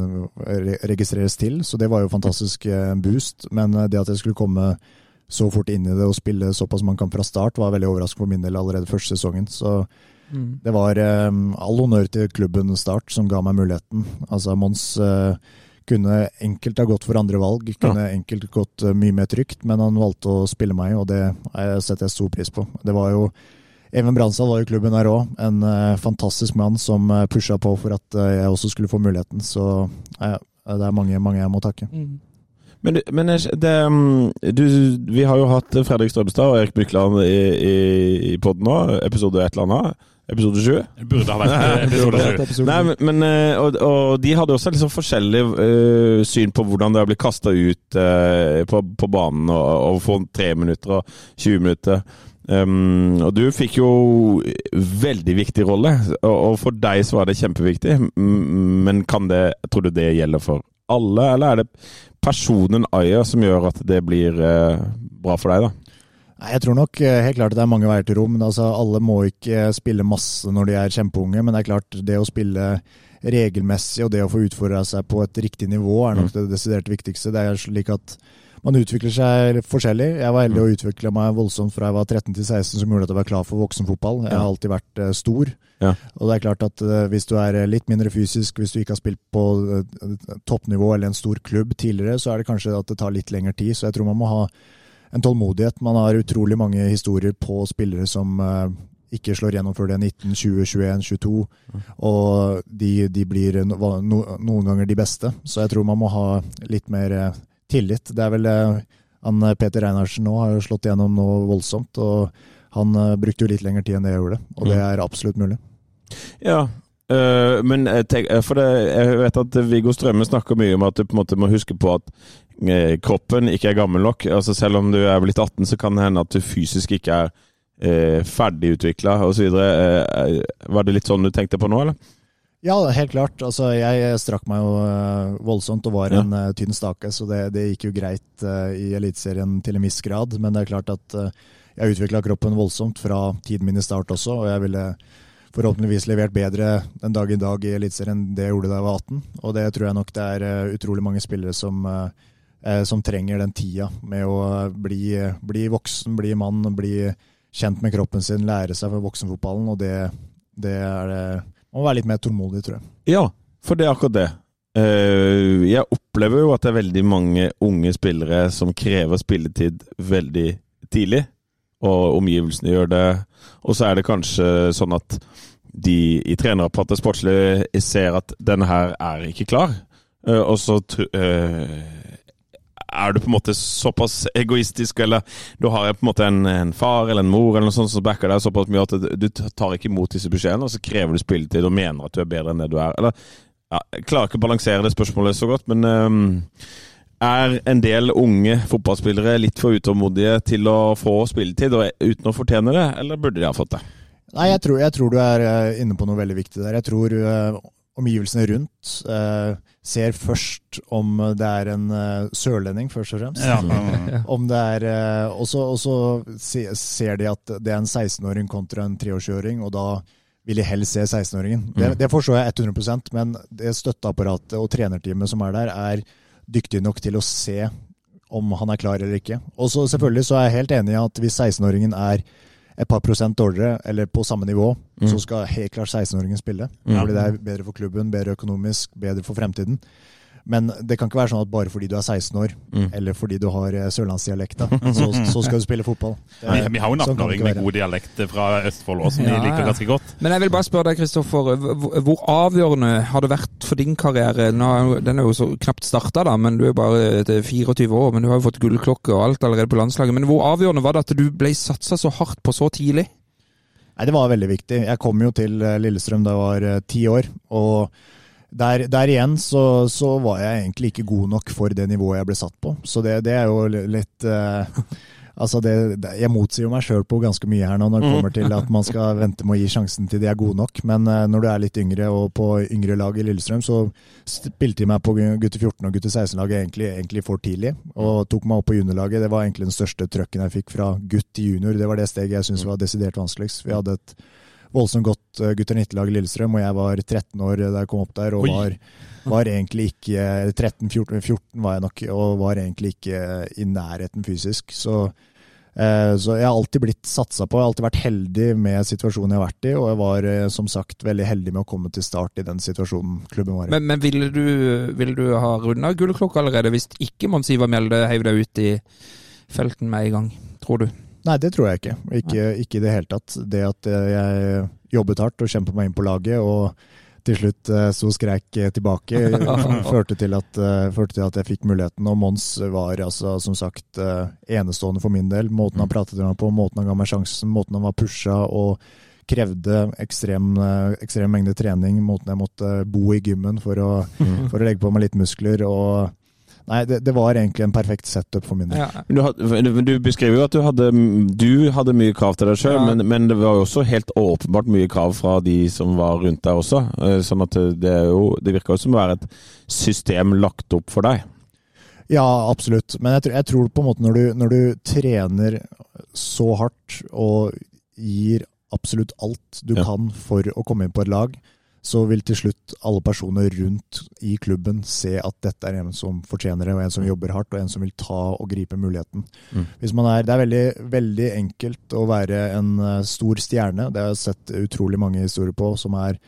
eh, registreres til, så det var jo fantastisk eh, boost. Men eh, det at jeg skulle komme så fort inn i det og spille såpass mange kamper fra start, var veldig overraskende for min del allerede første sesongen. Så mm. det var all honnør til klubben Start som ga meg muligheten. Altså Mons kunne enkelt ha gått for andre valg, kunne ja. enkelt gått uh, mye mer trygt, men han valgte å spille meg, og det setter jeg stor pris på. Det var jo Even Bransdal var i klubben her òg. En uh, fantastisk mann som uh, pusha på for at uh, jeg også skulle få muligheten. Så uh, det er mange, mange jeg må takke. Mm.
Men, du- men det, mm, du, vi har jo hatt Fredrik Strømstad og Erik Mykland i, i, i podden nå. Episode et eller annet. Episode sju.
Det burde ha vært eh, episode
Dette
sju.
episoden.
Nei, men, men eh, og, og de hadde også liksom forskjellig uh, syn på hvordan det har blitt kasta ut uh, på, på banen og, og få tre minutter og 20 minutter. Um, og du fikk jo veldig viktig rolle, og, og for deg så var det kjempeviktig. Men kan det, tror du det gjelder for alle, eller er det personen Aya som gjør at det blir uh, bra for deg, da?
Nei, Jeg tror nok eh, helt klart det er mange veier til rom. altså, alle må ikke spille masse når de er kjempeunge, men det er klart det å spille regelmessig og det å få utfordra seg på et riktig nivå er nok det desidert viktigste. Det er slik at man utvikler seg forskjellig. Jeg var heldig å utvikle meg voldsomt fra jeg var 13 til 16, som gjorde at jeg var klar for voksenfotball. Jeg har alltid vært eh, stor.
Ja.
Og det er klart at eh, hvis du er litt mindre fysisk, hvis du ikke har spilt på eh, toppnivå eller en stor klubb tidligere, så er det kanskje at det tar litt lengre tid. Så jeg tror man må ha en tålmodighet. Man har utrolig mange historier på spillere som eh, ikke slår gjennom før det er 19, 20, 21, 22. Og de, de blir no, no, noen ganger de beste. Så jeg tror man må ha litt mer eh, tillit. Det er vel eh, han Peter Reinhardsen nå har jo slått gjennom noe voldsomt. og han brukte jo litt lengre tid enn det jeg gjorde, og det er absolutt mulig.
Ja, men jeg tenk, for det, jeg vet at Viggo Strømme snakker mye om at du på en måte må huske på at kroppen ikke er gammel nok. Altså Selv om du er blitt 18, så kan det hende at du fysisk ikke er eh, ferdigutvikla osv. Eh, var det litt sånn du tenkte på nå, eller?
Ja, helt klart. Altså, jeg strakk meg jo eh, voldsomt og var
Ja.
en uh, tynn stake, så det, det gikk jo greit uh, i Eliteserien til en viss grad. Men det er klart at uh, jeg utvikla kroppen voldsomt fra tiden min i start også, og jeg ville forhåpentligvis levert bedre den dag i dag i Eliteserien det jeg gjorde da jeg var 18. Og det tror jeg nok det er eh, utrolig mange spillere som, eh, eh, som trenger den tida med å eh, bli, bli voksen, bli mann, bli kjent med kroppen sin, lære seg for voksenfotballen, og det, det er det man må være litt mer tålmodig, tror jeg.
Ja, for det er akkurat det. Eh, jeg opplever jo at det er veldig mange unge spillere som krever spilletid veldig tidlig, og omgivelsene gjør det. Og så er det kanskje sånn at de i trenerapparatet sportslig ser at denne her er ikke klar, Eh, og så eh, er du på en måte såpass egoistisk, eller du har på en måte en, en far eller en mor eller noe sånt som backer deg såpass mye at du tar ikke imot disse beskjedene, og så krever du spilletid og mener at du er bedre enn det du er. Eller, ja, jeg klarer ikke å balansere det spørsmålet så godt, men um, er en del unge fotballspillere litt for utålmodige til å få spilletid og uten å fortjene det, eller burde de ha fått det?
Nei, jeg tror, jeg tror du er eh, inne på noe veldig viktig der. Jeg tror eh, omgivelsene rundt eh, ser først om det er en eh, sørlending, først og fremst.
Ja. mm.
Om det er eh, Og så se, ser de at det er en 16-åring kontra en treårsåring, og da vil de helst se 16-åringen. Det, det forstår jeg 100% men det støtteapparatet og trenerteamet som er der, er dyktige nok til å se om han er klar eller ikke. Og så selvfølgelig så er jeg helt enig i at hvis 16-åringen er et par prosent dårligere, eller på samme nivå, så skal helt klart 16-åringen spille. Da blir det bedre for klubben, bedre økonomisk, bedre for fremtiden. Men det kan ikke være sånn at bare fordi du er 16 år, eller fordi du har eh, sørlandsdialekta, så, så skal du spille fotball. Det
Vi,
er-
vi har jo en
sånn
18-åring med god dialekt fra Østfold også, som
Ja,
vi liker ganske godt.
Men jeg vil bare spørre deg, Kristoffer. hvor- avgjørende har det vært for din karriere? Nå, er den er jo så knapt starta, da, men du er bare eh, 24 år. Men du har jo fått gullklokke og alt allerede på landslaget. Men hvor avgjørende var det at du ble satsa så hardt på så tidlig?
Nei, det var veldig viktig. Jeg kom jo til eh, Lillestrøm da jeg var eh, ti år. Og der, der igjen så, så var jeg egentlig ikke god nok for det nivået jeg ble satt på. Så det, det er jo litt uh, Altså det, jeg motsier jo meg sjøl på ganske mye her nå når det kommer til at man skal vente med å gi sjansen til de er gode nok. Men eh, når du er litt yngre og på yngre lag i Lillestrøm, så spilte de meg på gutte 14 og gutte 16-laget egentlig, egentlig for tidlig. Og tok meg opp på juniorlaget. Det var egentlig den største trøkken jeg fikk fra gutt til junior. Det var det steget jeg syntes var desidert vanskeligst. Vi hadde et voldsomt godt eh, gutter 90-lag Lillestrøm, og jeg var 13 år da jeg kom opp der, og var, var egentlig ikke 13-14 14 var jeg nok, og var egentlig ikke i nærheten fysisk. Så, eh, så jeg har alltid blitt satsa på. Jeg har alltid vært heldig med situasjonen jeg har vært i, og jeg var eh, som sagt veldig heldig med å komme til start i den situasjonen klubben var i.
Men, men ville, du, ville du ha runda gullklokka allerede hvis ikke Mons Ivar Mjelde heiv deg ut i felten med en gang, tror du?
Nei, det tror jeg ikke. Ikke, ikke i det hele tatt. Det at eh, jeg jobbet hardt og kjempet meg inn på laget, og til slutt så skrek og skreik eh, tilbake, førte til, at, eh, førte til at jeg fikk muligheten. Og Mons var altså, som sagt eh, enestående for min del. Måten han pratet til meg på, måten han ga meg sjansen, måten han var pusha og krevde ekstrem, eh, ekstrem mengde trening, måten jeg måtte bo i gymmen for å, for å legge på meg litt muskler. og Nei, det, det var egentlig en perfekt setup for min del.
Ja.
Du, had- du beskriver jo at du hadde, du hadde mye krav til deg sjøl,
Ja.
men, men det var jo også helt åpenbart mye krav fra de som var rundt deg også. Eh, Sånn at det, er jo, det virker jo som å være et system lagt opp for deg.
Ja, absolutt. Men jeg, tror- jeg tror på en måte når du, når du trener så hardt og gir absolutt alt du
Ja.
kan for å komme inn på et lag, så vil til slutt alle personer rundt i klubben se at dette er en som fortjener det, og en som jobber hardt, og en som vil ta og gripe muligheten.
Mm.
Hvis man er, det er veldig, veldig enkelt å være en eh, stor stjerne. Det har jeg sett utrolig mange historier på, som er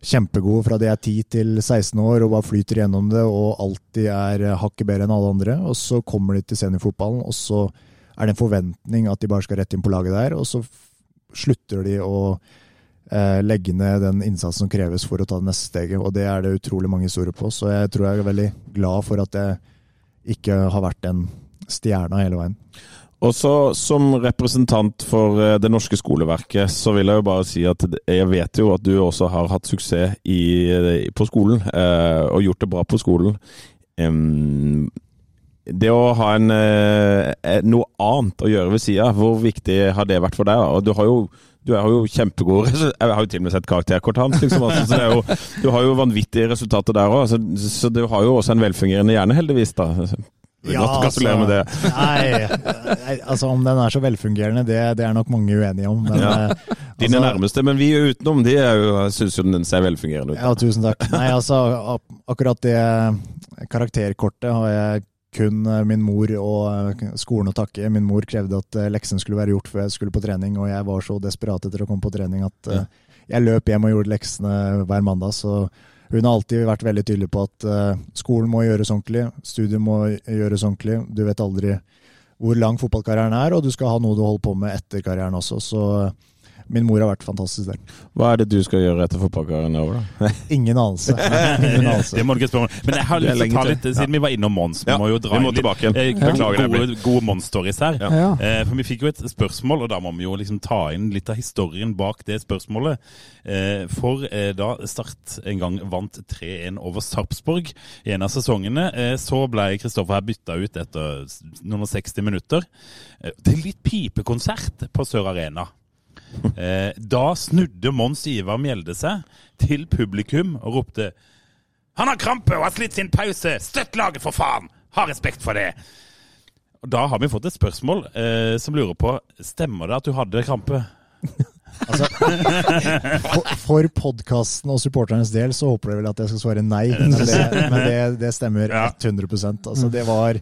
kjempegode fra de er 10 til 16 år og bare flyter gjennom det og alltid er eh, hakket bedre enn alle andre. Og så kommer de til seniorfotballen, og så er det en forventning at de bare skal rett inn på laget der, og så slutter de å legge ned den innsatsen som kreves for å ta det neste steget. Og det er det utrolig mange historier på, så jeg tror jeg er veldig glad for at jeg ikke har vært den stjerna hele veien.
Og så Som representant for eh, det norske skoleverket, så vil jeg jo bare si at jeg vet jo at du også har hatt suksess i, eh, på skolen, eh, og gjort det bra på skolen. Det å ha en, eh, eh, noe annet å gjøre ved sida, hvor viktig har det vært for deg? Og du har jo du har jo kjempegode. Jeg har jo til og med sett karakterkortet hans. Liksom, altså, jo, du har jo vanvittige resultater der òg. Så, så du har jo også en velfungerende hjerne, heldigvis. da. Ja, gratulerer med det.
Nei, altså om den er så velfungerende, det, det er nok mange uenige om. Men,
Ja.
eh,
Dine
altså-
nærmeste, men vi utenom, de syns jo den ser velfungerende ut.
Ja, tusen takk. Nei, altså akkurat det karakterkortet har jeg kun eh, min mor og eh, skolen å takke. Min mor krevde at eh, leksene skulle være gjort før jeg skulle på trening, og jeg var så desperat etter å komme på trening at jeg løp hjem og gjorde leksene hver mandag. Så hun har alltid vært veldig tydelig på at skolen må gjøres ordentlig, studiet må gjøres ordentlig. Du vet aldri hvor lang fotballkarrieren er, og du skal ha noe du holder på med etter karrieren også. Så min mor har vært fantastisk der.
Hva er det du skal gjøre etter fotballkarrieren er over, da?
Ingen anelse. Ingen anelse.
Det må du ikke spørre om. Men jeg har
Det
lyst til å ta litt, siden vi var innom Mons Vi
Ja,
må jo dra
vi må
inn litt eh,
Beklager
gode, gode Mons-stories her.
Ja.
Ja.
Eh, For vi fikk jo et spørsmål, og da må vi jo liksom ta inn litt av historien bak det spørsmålet. Eh, For eh, da Start en gang vant 3-1 over Sarpsborg i en av sesongene, eh, så ble Kristoffer her bytta ut etter noen og 60 minutter eh, til litt pipekonsert på Sør Arena. Eh, Da snudde Mons Ivar Mjelde seg til publikum og ropte Han har krampe og har slitt sin pause! Støtt laget, for faen! Ha respekt for det! Og Da har vi fått et spørsmål eh, som lurer på Stemmer det at du hadde krampe.
Altså, for for podkasten og supporternes del så håper jeg vel at jeg skal svare nei, men det, men det, det stemmer
Ja.
100 Altså, Det var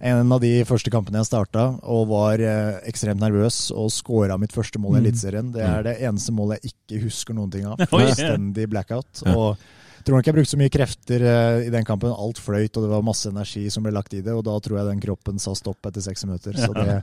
en av de første kampene jeg starta, og var eh, ekstremt nervøs og scora mitt første mål i Eliteserien. Det er det eneste målet jeg ikke husker noen ting av. Fullstendig blackout. Og tror nok jeg brukte så mye krefter eh, i den kampen. Alt fløyt, og det var masse energi som ble lagt i det. Og da tror jeg den kroppen sa stopp etter seks minutter. Så det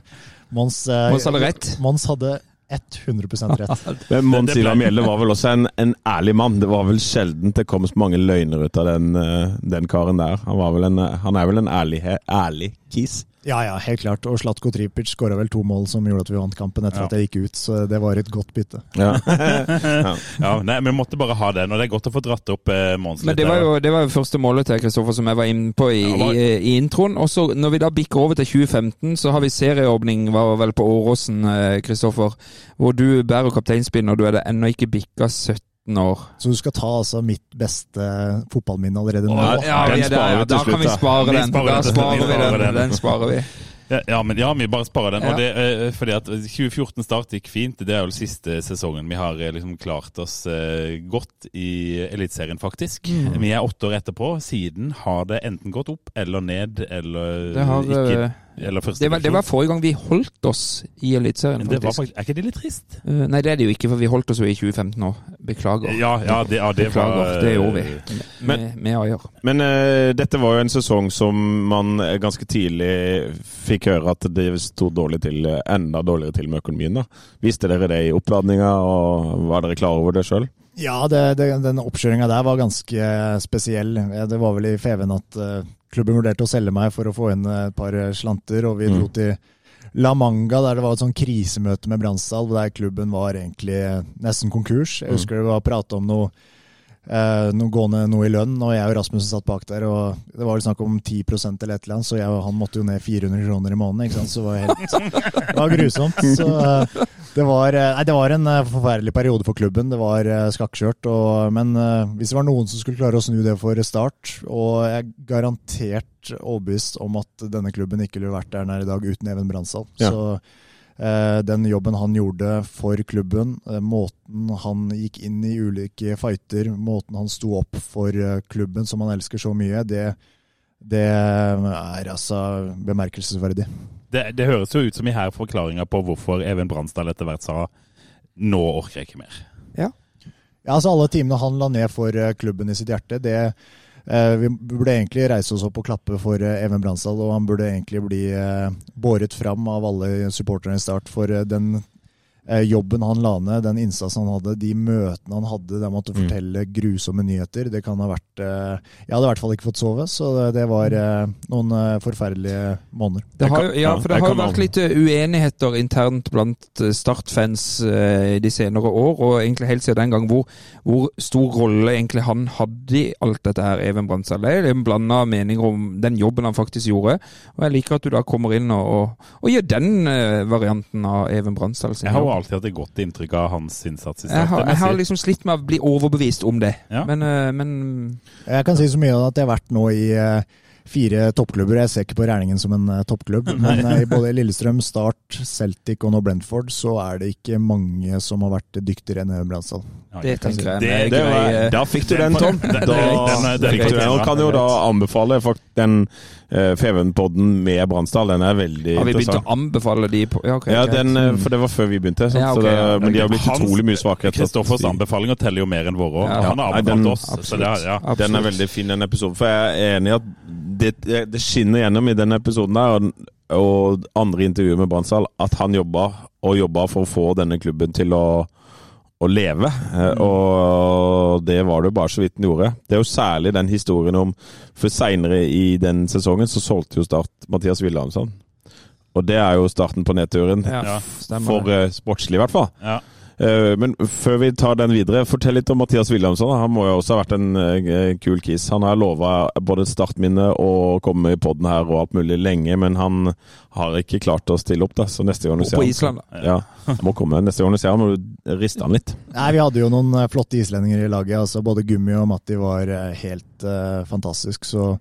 Mons, eh,
Mons hadde rett.
Mons hadde 100 rett.
Men Mons Ivar Mjelde var vel også en, en ærlig mann. Det var vel sjelden det kom så mange løgner ut av den, eh, den karen der. Han, var vel en, han er vel en ærlig, ærlig kis.
Ja, ja, helt klart. Og Slatko Tripic skåra vel to mål som gjorde at vi vant kampen etter
Ja.
at jeg gikk ut, så det var et godt bytte.
Ja.
Ja, nei, Vi måtte bare ha den, og det er godt å få dratt opp eh, Mons
Men
litt.
det var, jo, det var jo første målet til Kristoffer som jeg var inne på i,
Ja, var-
i, i introen. Og så når vi da bikker over til 2015, så har vi serieåpning var vel på Åråsen, eh, Kristoffer. Hvor du bærer kapteinspinn, og du er det ennå ikke bikka 17 år.
Så du skal ta altså mitt beste fotballminne allerede nå?
Ja,
Den
er
sparer vi til
Da
slutt,
kan vi
da.
spare
Vi
den.
sparer
Da
den
sparer
vi
den.
den.
Den sparer vi.
Ja, ja, men ja, vi bare sparer den.
Ja.
Og det, eh, fordi at 2014-start gikk fint. Det er jo siste sesongen vi har eh, liksom klart oss eh, godt i Eliteserien, faktisk.
Mm.
Vi er åtte år etterpå. Siden har det enten gått opp eller ned, eller
Det, har,
ikke
det, var, det var forrige gang vi holdt oss i Eliteserien,
det var
faktisk.
faktisk, Er ikke det litt trist?
Uh, Nei, det er det jo ikke, for vi holdt oss jo i 2015 òg. Beklager.
Ja, ja, det, ja, det var
Beklager. Det gjorde vi.
Men-
Med, med Ajer.
Men uh, dette var jo en sesong som man eh, ganske tidlig fikk høre at det sto dårlig til, enda dårligere til med økonomien. da. Visste dere det i oppladninga, og var dere klar over det sjøl?
Ja, det, det, den oppkjøringa der var ganske spesiell. Eh, Det var vel i Feven at eh, klubben vurderte å selge meg for å få inn et par slanter, og vi dro til La Manga, der det var et sånn krisemøte med Bransdal, der klubben var egentlig nesten konkurs. Jeg husker det var prat om noe eh, noe gående noe i lønn, og jeg og Rasmussen satt bak der, og det var vel snakk om 10 eller et eller annet, så jeg og han måtte jo ned 400 kroner i måneden, ikke sant, så det var helt Det var grusomt. Så eh, det var, eh, nei, det var en eh, forferdelig periode for klubben. Det var eh, skakkjørt. Og, men eh, hvis det var noen som skulle klare å snu det for Start, og jeg er garantert overbevist om at denne klubben ikke ville vært der den er i dag uten Even Bransdal.
Ja.
Så den jobben han gjorde for klubben, eh, måten han gikk inn i ulike fighter, måten han sto opp for eh, klubben som han elsker så mye, det, det er altså bemerkelsesverdig.
Det, det høres jo ut som i her forklaringa på hvorfor Even Bransdal etter hvert sa nå orker jeg ikke mer.
Ja, altså Alle timene han la ned for eh, klubben i sitt hjerte, det eh, Vi burde egentlig reise oss opp og klappe for eh, Even Bransdal, og han burde egentlig bli eh, båret fram av alle supporterne i Start for eh, den eh, jobben han la ned, den innsatsen han hadde, de møtene han hadde der han måtte
Mm.
fortelle grusomme nyheter. Det kan ha vært eh, Jeg hadde i hvert fall ikke fått sove, så det, det var eh, noen eh, forferdelige måneder.
Det har, ja, for det har jo vært litt eh, uenigheter internt blant eh, Start-fans eh, de senere år, og egentlig helt siden den gang, hvor, hvor stor rolle egentlig han hadde i alt dette her, Even Bransdal. Det er en blanda meninger om den jobben han faktisk gjorde, og jeg liker at du da kommer inn og, og, og gjør den eh, varianten av Even Bransdal sin jobb.
Alltid hatt et godt inntrykk av hans innsats i
Jeg har, jeg har liksom slitt med å bli overbevist om det,
Ja.
men, eh, men
Jeg kan si så mye at jeg har vært nå i eh, fire toppklubber. Jeg ser ikke på Rælingen som en eh, toppklubb, men eh, i både Lillestrøm, Start, Celtic og nå Brentford, så er det ikke mange som har vært dyktigere enn Even Bransdal.
Det tenker jeg er grei,
var,
eh,
da fikk du
Den
den, Tom. Da
den- den- den-
fikk du den, og kan jo da anbefale den uh, Feven-podden med Bransdal. Den er veldig interessant.
har vi begynt å anbefale de på Ja, okay,
Ja, den, eh, for det var før vi begynte. Sant?
Ja, ok,
så det, men de har blitt
Hans-
utrolig mye svakere.
Kristoffers anbefalinger teller jo mer enn våre òg.
Ja.
Han har anbefalt oss. Så det, er- ja.
Den er veldig fin, den episoden. For jeg er enig i at det, det skinner gjennom i den episoden der, og, og andre intervjuer med Bransdal, at han jobba og jobba for å få denne klubben til å, å leve. Mm. Og det var det jo bare så vidt den gjorde. Det er jo særlig den historien om For seinere i den sesongen så solgte jo Start Mathias Wilhelmsson. Og det er jo starten på nedturen.
Ja,
Ja.
For eh, sportslig, i hvert fall.
Ja.
Eh, Men før vi tar den videre, fortell litt om Mathias Wilhelmsson. Han må jo også ha vært en eh, kul kis. Han har lova både startminne og komme i poden her og alt mulig lenge, men han har ikke klart å stille opp, da. Så neste gang du ser
ham
på
Island, da.
Ja, han må komme. Neste gang du ser han, må du riste han litt.
Nei, Vi hadde jo noen eh, flotte islendinger i laget. altså Både Gummi og Matti var helt uh, fantastisk. så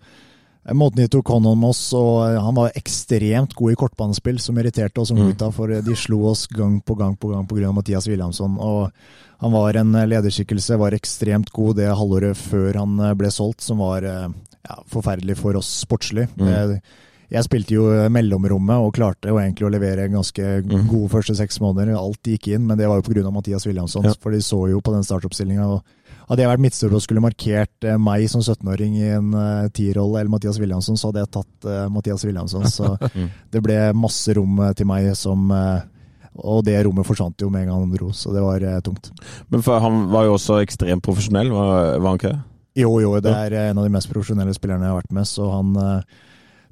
Måten de tok hånd om oss, og eh, han var ekstremt god i kortbanespill, som irriterte oss som
Mm.
gutta, for eh, de slo oss gang på gang på gang pga. Mathias Wilhelmsson. og Han var en eh, lederskikkelse, var ekstremt god det halvåret før han eh, ble solgt, som var eh, ja, forferdelig for oss sportslig.
Mm.
Eh, Jeg spilte jo mellomrommet og klarte jo egentlig å levere ganske
Mm.
gode første seks måneder. Alt gikk inn, men det var jo pga. Mathias Wilhelmsson.
Ja.
For de så jo på den startoppstillinga. Hadde jeg vært midtstopper og skulle markert eh, meg som 17-åring i en uh, tierrolle, eller Mathias Williamson, så hadde jeg tatt eh, Mathias Williamson. Så
Mm.
det ble masse rom eh, til meg som eh, Og det rommet forsvant jo med en gang han dro, så det var eh, tungt.
Men for han var jo også ekstremt profesjonell, var, var han ikke det?
Jo, jo, det er eh, en av de mest profesjonelle spillerne jeg har vært med, så han eh,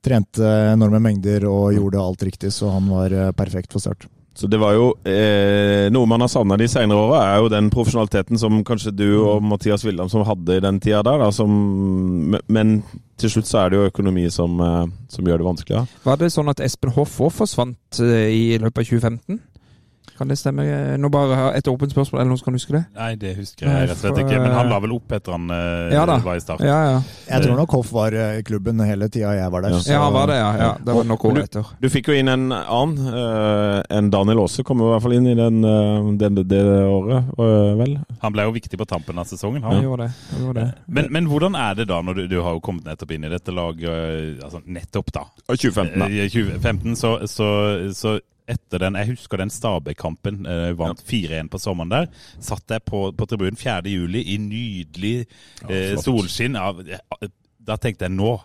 trente enorme mengder og gjorde alt riktig, så han var eh, perfekt for start.
Så det var jo eh, Noe man har savna de senere åra, er jo den profesjonaliteten som kanskje du og Mathias Wilhelmsson hadde i den tida der. Da, som, men til slutt så er det jo økonomi som, eh, som gjør det vanskelig.
Var det sånn at Espen Hoff òg forsvant eh, i løpet av 2015? Kan det stemme? Nå bare et åpent spørsmål, eller noen som kan huske det?
Nei, det husker jeg rett og slett ikke. Men han
eh,
la vel opp etter han eh,
Ja da.
var i start.
Ja, ja.
Jeg tror nok Hoff var eh, i klubben hele tida jeg var der.
Ja.
så-
Ja, han var det, ja. ja. Det var nok året etter.
Du fikk jo inn en annen. eh, en Daniel Aase kom jo i hvert fall inn i den, eh, den, det året, eh, vel?
Han ble jo viktig på tampen av sesongen.
Han
Ja,
gjorde det. Han gjorde det.
Men, men hvordan er det da, når du, du har jo kommet nettopp inn i dette laget, eh, altså nettopp da,
2015, da.
I 2015, så, så, så etter den, jeg husker den Stabæk-kampen, eh, vant 4-1 på sommeren der, satt jeg på, på tribunen 4. juli i nydelig eh, solskinn. Av, da tenkte jeg nå,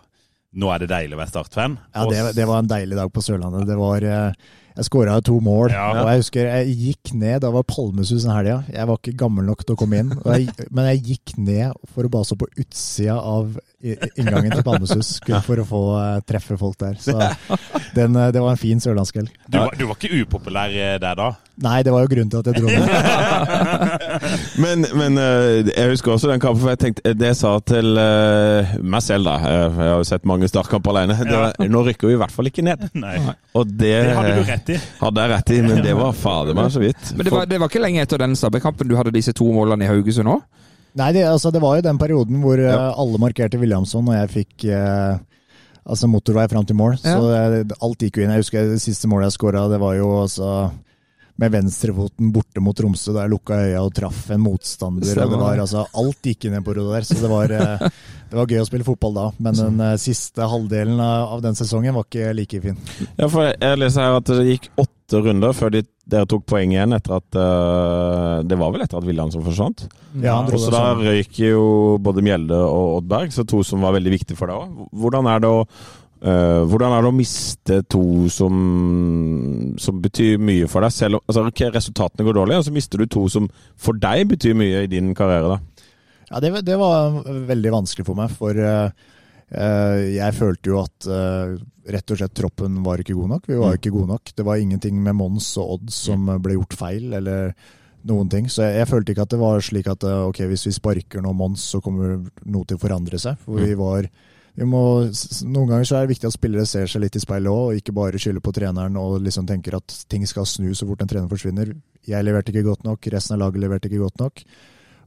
nå er det deilig å være Start-fan.
Ja, det, det var en deilig dag på Sørlandet. Det var, eh, Jeg skåra to mål,
Ja.
og jeg husker jeg gikk ned. Da var Palmesus den helga. Jeg var ikke gammel nok til å komme inn, og jeg, men jeg gikk ned for å bare stå på utsida av inngangen til Palmesus for å få eh, treffe folk der. Så den, eh, det var en fin sørlandskveld.
Du, var- du var ikke upopulær eh, der da?
Nei, det var jo grunnen til at jeg dro ned.
Men, men eh, jeg husker også den kampen, for jeg tenkte det jeg sa til eh, meg selv, da. eh, Jeg har jo sett mange startkamper alene. Det var, nå rykker vi i hvert fall ikke ned.
Nei.
Og det,
Det hadde du rett i.
hadde jeg rett i, men det var fader meg så vidt.
Men det var, det var ikke lenge etter den Stabæk-kampen du hadde disse to målene i Haugesund òg?
Nei, det, altså, det var jo den perioden hvor ja. alle markerte Williamson, og jeg fikk eh, altså motorvei fram til mål. Så det, alt gikk jo inn. Jeg husker det siste målet jeg skåra, det var jo altså med venstrefoten borte mot Tromsø, der jeg lukka øya og traff en motstander. og det var altså Alt gikk inn i Borro der, så det var, eh, det var gøy å spille fotball da. Men den eh, siste halvdelen av, den sesongen var ikke like fin.
Ja, for jeg leser her at det gikk åtte runder før de, dere tok poeng igjen etter at uh, Det var vel etter at Williamson forsvant?
Ja,
Og så da røyk jo både Mjelde og Oddberg, så to som var veldig viktige for deg òg. Hvordan er det å eh, hvordan er det å miste to som, som betyr mye for deg? Selv altså, okay, resultatene går dårlig, og så mister du to som for deg betyr mye i din karriere. da.
Ja, det, det var veldig vanskelig for meg, for uh, jeg følte jo at uh, rett og slett troppen var ikke god nok. Vi var
Mm.
ikke gode nok. Det var ingenting med Mons og Odd som ble gjort feil, eller noen ting. Så jeg, jeg følte ikke at det var slik at ok, hvis vi sparker nå Mons, så kommer noe til å forandre seg. For vi var må, noen ganger så er det viktig at spillere ser seg litt i speilet òg, og ikke bare skylder på treneren og liksom tenker at ting skal snu så fort en trener forsvinner. Jeg leverte ikke godt nok, resten av laget leverte ikke godt nok.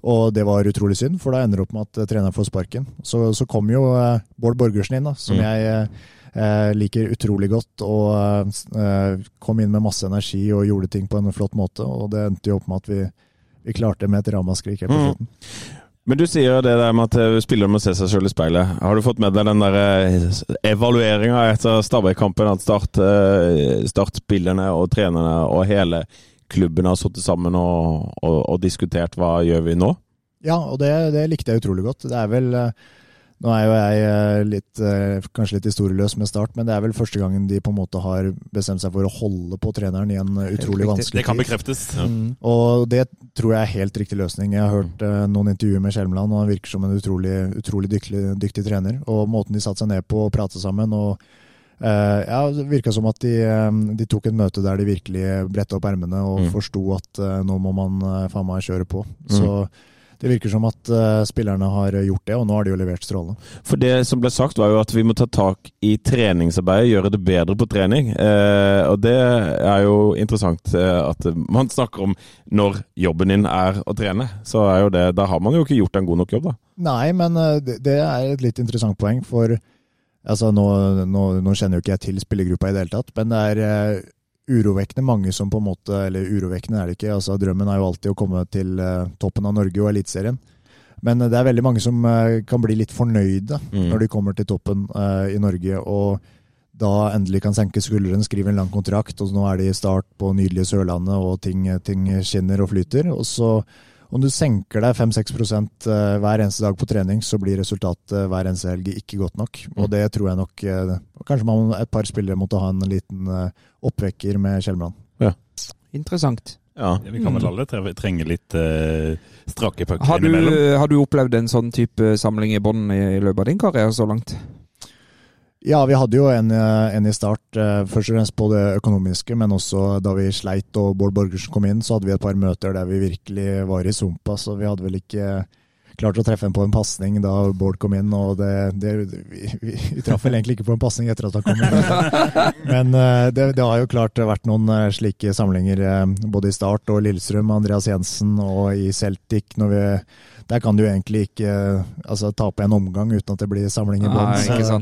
Og det var utrolig synd, for da ender det opp med at eh, treneren får sparken. Så, så kom jo eh, Bård Borgersen inn, da, som
Mm.
jeg eh, liker utrolig godt. Og eh, eh, kom inn med masse energi og gjorde ting på en flott måte. Og det endte jo opp med at vi, vi klarte med et ramaskrik helt på
Mm. Men du sier det der med at eh, spillere må se seg selv i speilet. Har du fått med deg den der evalueringa etter Stabæk-kampen? At start, eh, startspillerne og trenerne og hele klubben har sittet sammen og, og, og diskutert hva gjør vi nå?
Ja, og det, det likte jeg utrolig godt. Det er vel eh, Nå er jo jeg eh, litt, eh, kanskje litt historieløs med start, men det er vel første gangen de på en måte har bestemt seg for å holde på treneren i en eh, utrolig vanskelig tid.
Det kan bekreftes.
Mm. Og det tror jeg er helt riktig løsning. Jeg har hørt noen intervjuer med Skjelmland, og han virker som en utrolig, utrolig dyktig, dyktig trener. Og måten de satte seg ned på og pratet sammen og uh, ja, Det virka som at de, de tok et møte der de virkelig bretta opp ermene og
Mm.
forsto at uh, nå må man faen meg kjøre på. Så det virker som at uh, spillerne har gjort det, og nå har de jo levert strålende.
For det som ble sagt, var jo at vi må ta tak i treningsarbeidet, gjøre det bedre på trening. Uh, og det er jo interessant uh, at man snakker om når jobben din er å trene. Så er jo det, da har man jo ikke gjort en god nok jobb, da.
Nei, men det, er et litt interessant poeng, for altså, nå, nå, nå kjenner jo ikke jeg til spillergruppa i det hele tatt, men det er urovekkende mange som på en måte Eller urovekkende er det ikke, altså drømmen er jo alltid å komme til eh, toppen av Norge og Eliteserien. Men eh, det er veldig mange som eh, kan bli litt fornøyde
Mm.
når de kommer til toppen i Norge, og da endelig kan senke skuldrene, skrive en lang kontrakt, og nå er de i start på nydelige Sørlandet, og ting, ting skinner og flyter. Og så om du senker deg 5-6 eh, hver eneste dag på trening, så blir resultatet hver eneste helg ikke godt nok. Og det tror jeg nok eh, Kanskje man, et par spillere måtte ha en liten eh, oppvekker med Kjellmann.
Interessant.
Ja.
Vi kan vel alle tre- trenge litt uh, strake pucker
Har du,
innimellom.
har du opplevd en sånn type samling i bånn i i løpet av din karriere så langt?
Ja, vi hadde jo en, eh, en i start, eh, først og fremst på det økonomiske, men også da vi sleit og Bård Borgersen kom inn, så hadde vi et par møter der vi virkelig var i sumpa, så vi hadde vel ikke klart å treffe en på en pasning da Bård kom inn, og det, det vi, vi, vi traff vel egentlig ikke på en pasning etter at han kom inn. Men eh, det, det har jo klart vært noen slike samlinger både i Start og Lillestrøm, Andreas Jensen og i Celtic, når vi der kan du egentlig ikke eh, altså, tape en omgang uten at det blir samling i bånn. Så-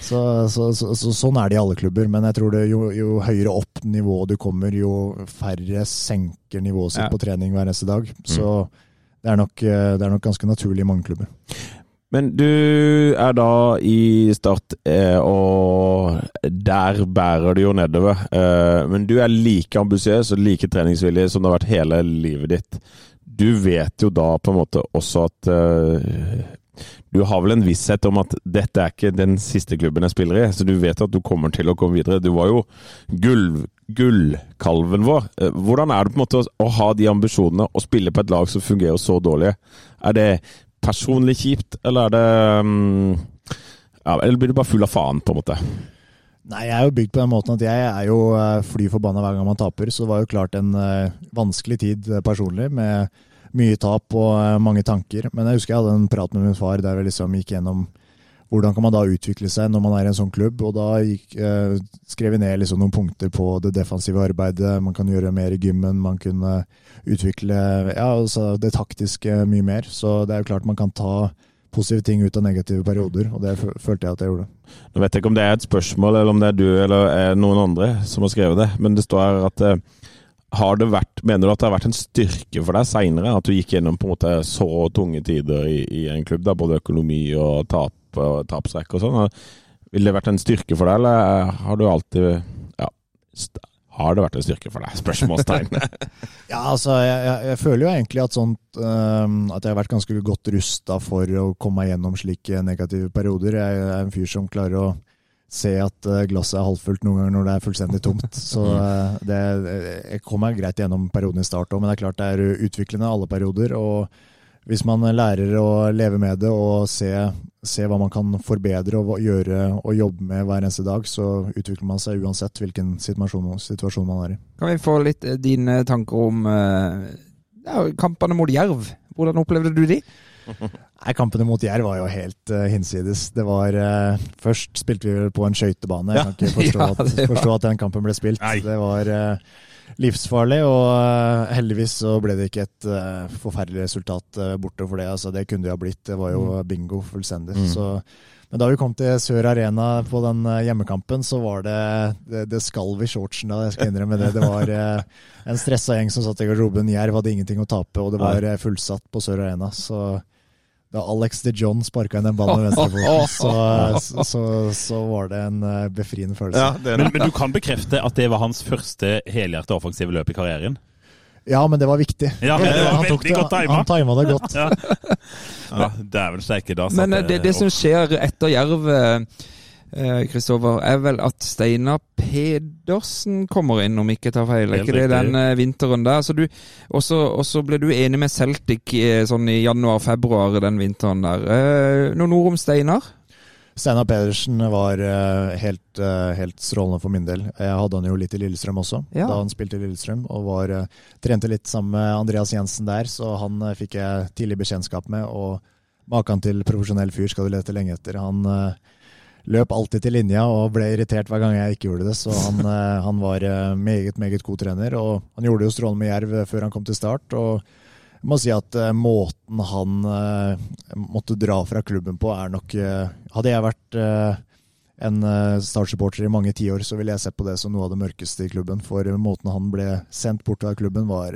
så, så, så, så, sånn er det i alle klubber, men jeg tror det jo, jo høyere opp nivået du kommer, jo færre senker nivået sitt
Ja.
på trening hver eneste dag. Så det, er nok, eh, det er nok ganske naturlig i mange klubber.
Men du er da i Start, eh, og der bærer du jo nedover. Eh, men du er like ambisiøs og like treningsvillig som det har vært hele livet ditt. Du vet jo da på en måte også at uh, du har vel en visshet om at dette er ikke den siste klubben jeg spiller i, så du vet at du kommer til å komme videre. Du var jo gull, gullkalven vår. Uh, Hvordan er det på en måte å, å ha de ambisjonene og spille på et lag som fungerer så dårlig? Er det personlig kjipt, eller er det um, ja, Eller blir du bare full av faen, på en måte?
Nei, jeg er jo bygd på den måten at jeg er jo eh, fly forbanna hver gang man taper. Så det var jo klart en eh, vanskelig tid eh, personlig, med mye tap og mange tanker. Men jeg husker jeg hadde en prat med min far der vi liksom gikk gjennom hvordan kan man da utvikle seg når man er i en sånn klubb. Og da gikk, skrev vi ned liksom noen punkter på det defensive arbeidet. Man kan gjøre mer i gymmen, man kunne utvikle ja, altså det taktiske mye mer. Så det er jo klart man kan ta positive ting ut av negative perioder, og det følte jeg at jeg gjorde.
Nå vet jeg ikke om det er et spørsmål, eller om det er du eller er noen andre som har skrevet det, men det står her at eh, har det vært, Mener du at det har vært en styrke for deg seinere? At du gikk gjennom på en måte så tunge tider i, i en klubb, da, både økonomi og tap og tapsrekke og sånn? Vil det vært en styrke for deg, eller har du alltid Ja, har det vært en styrke for deg? Spørsmålstegn.
Ja, altså, jeg, jeg, jeg føler jo egentlig at sånt øhm, At jeg har vært ganske godt rusta for å komme meg gjennom slike negative perioder. Jeg er en fyr som klarer å se at øh, glasset er halvfullt noen ganger når det er fullstendig tomt. Så uh, det, jeg kom meg greit gjennom perioden i start òg, men det er klart det er utviklende alle perioder. og hvis man lærer å leve med det og se, se hva man kan forbedre og gjøre og jobbe med hver eneste dag, så utvikler man seg uansett hvilken situasjon, situasjon man er i.
Kan vi få litt eh, dine tanker om eh, ja, kampene mot Jerv? Hvordan opplevde du de?
Nei, Kampene mot Jerv var jo helt uh, hinsides. Det var uh, Først spilte vi vel på en skøytebane. Jeg kan ikke forstå,
Ja,
at, forstå at den kampen ble spilt.
Nei.
Det var uh, livsfarlig, og uh, heldigvis så ble det ikke et uh, forferdelig resultat uh, borte for det. Altså, det kunne det ha blitt. Det var jo bingo fullstendig.
Mm.
Så, men da vi kom til Sør Arena på den hjemmekampen, så var det Det, det skalv i shortsen da, jeg skal innrømme det. Det var uh, en stressa gjeng som satt i garderoben. Jerv hadde ingenting å tape, og det var fullsatt på Sør Arena. Så da Alex de John sparka inn den ballen med venstrefoten, så, så, så, så var det en eh, befriende følelse. Ja.
Men, men du kan bekrefte at det var hans første helhjertet offensive løp i karrieren?
Ja, men det var viktig.
Ja, det var
Han tok
det, godt
det- Han tima det godt.
Ja. ja Dæven steike, da satt
Men eh, det, det som skjer etter Jerv, eh, Kristoffer, er vel at Steinar Pedersen kommer inn, om ikke tar feil. Er ikke det den eh, vinteren der? Og så ble du enig med Celtic eh, sånn i januar-februar den vinteren der. Eh, noen ord om Steinar?
Steinar Pedersen var eh, helt, eh, helt strålende for min del. Jeg hadde han jo litt i Lillestrøm også,
Ja.
da han spilte i Lillestrøm. Og var, eh, trente litt sammen med Andreas Jensen der, så han eh, fikk jeg tidlig bekjentskap med. Og maken til profesjonell fyr skal du lete lenge etter. Han eh, løp alltid til linja og ble irritert hver gang jeg ikke gjorde det. Så han, eh, han var eh, meget, meget god trener. Og han gjorde det jo strålende med Jerv eh, før han kom til start. og jeg må si at måten han måtte dra fra klubben på, er nok Hadde jeg vært en startsupporter i mange tiår, så ville jeg sett på det som noe av det mørkeste i klubben. For måten han ble sendt bort av klubben, var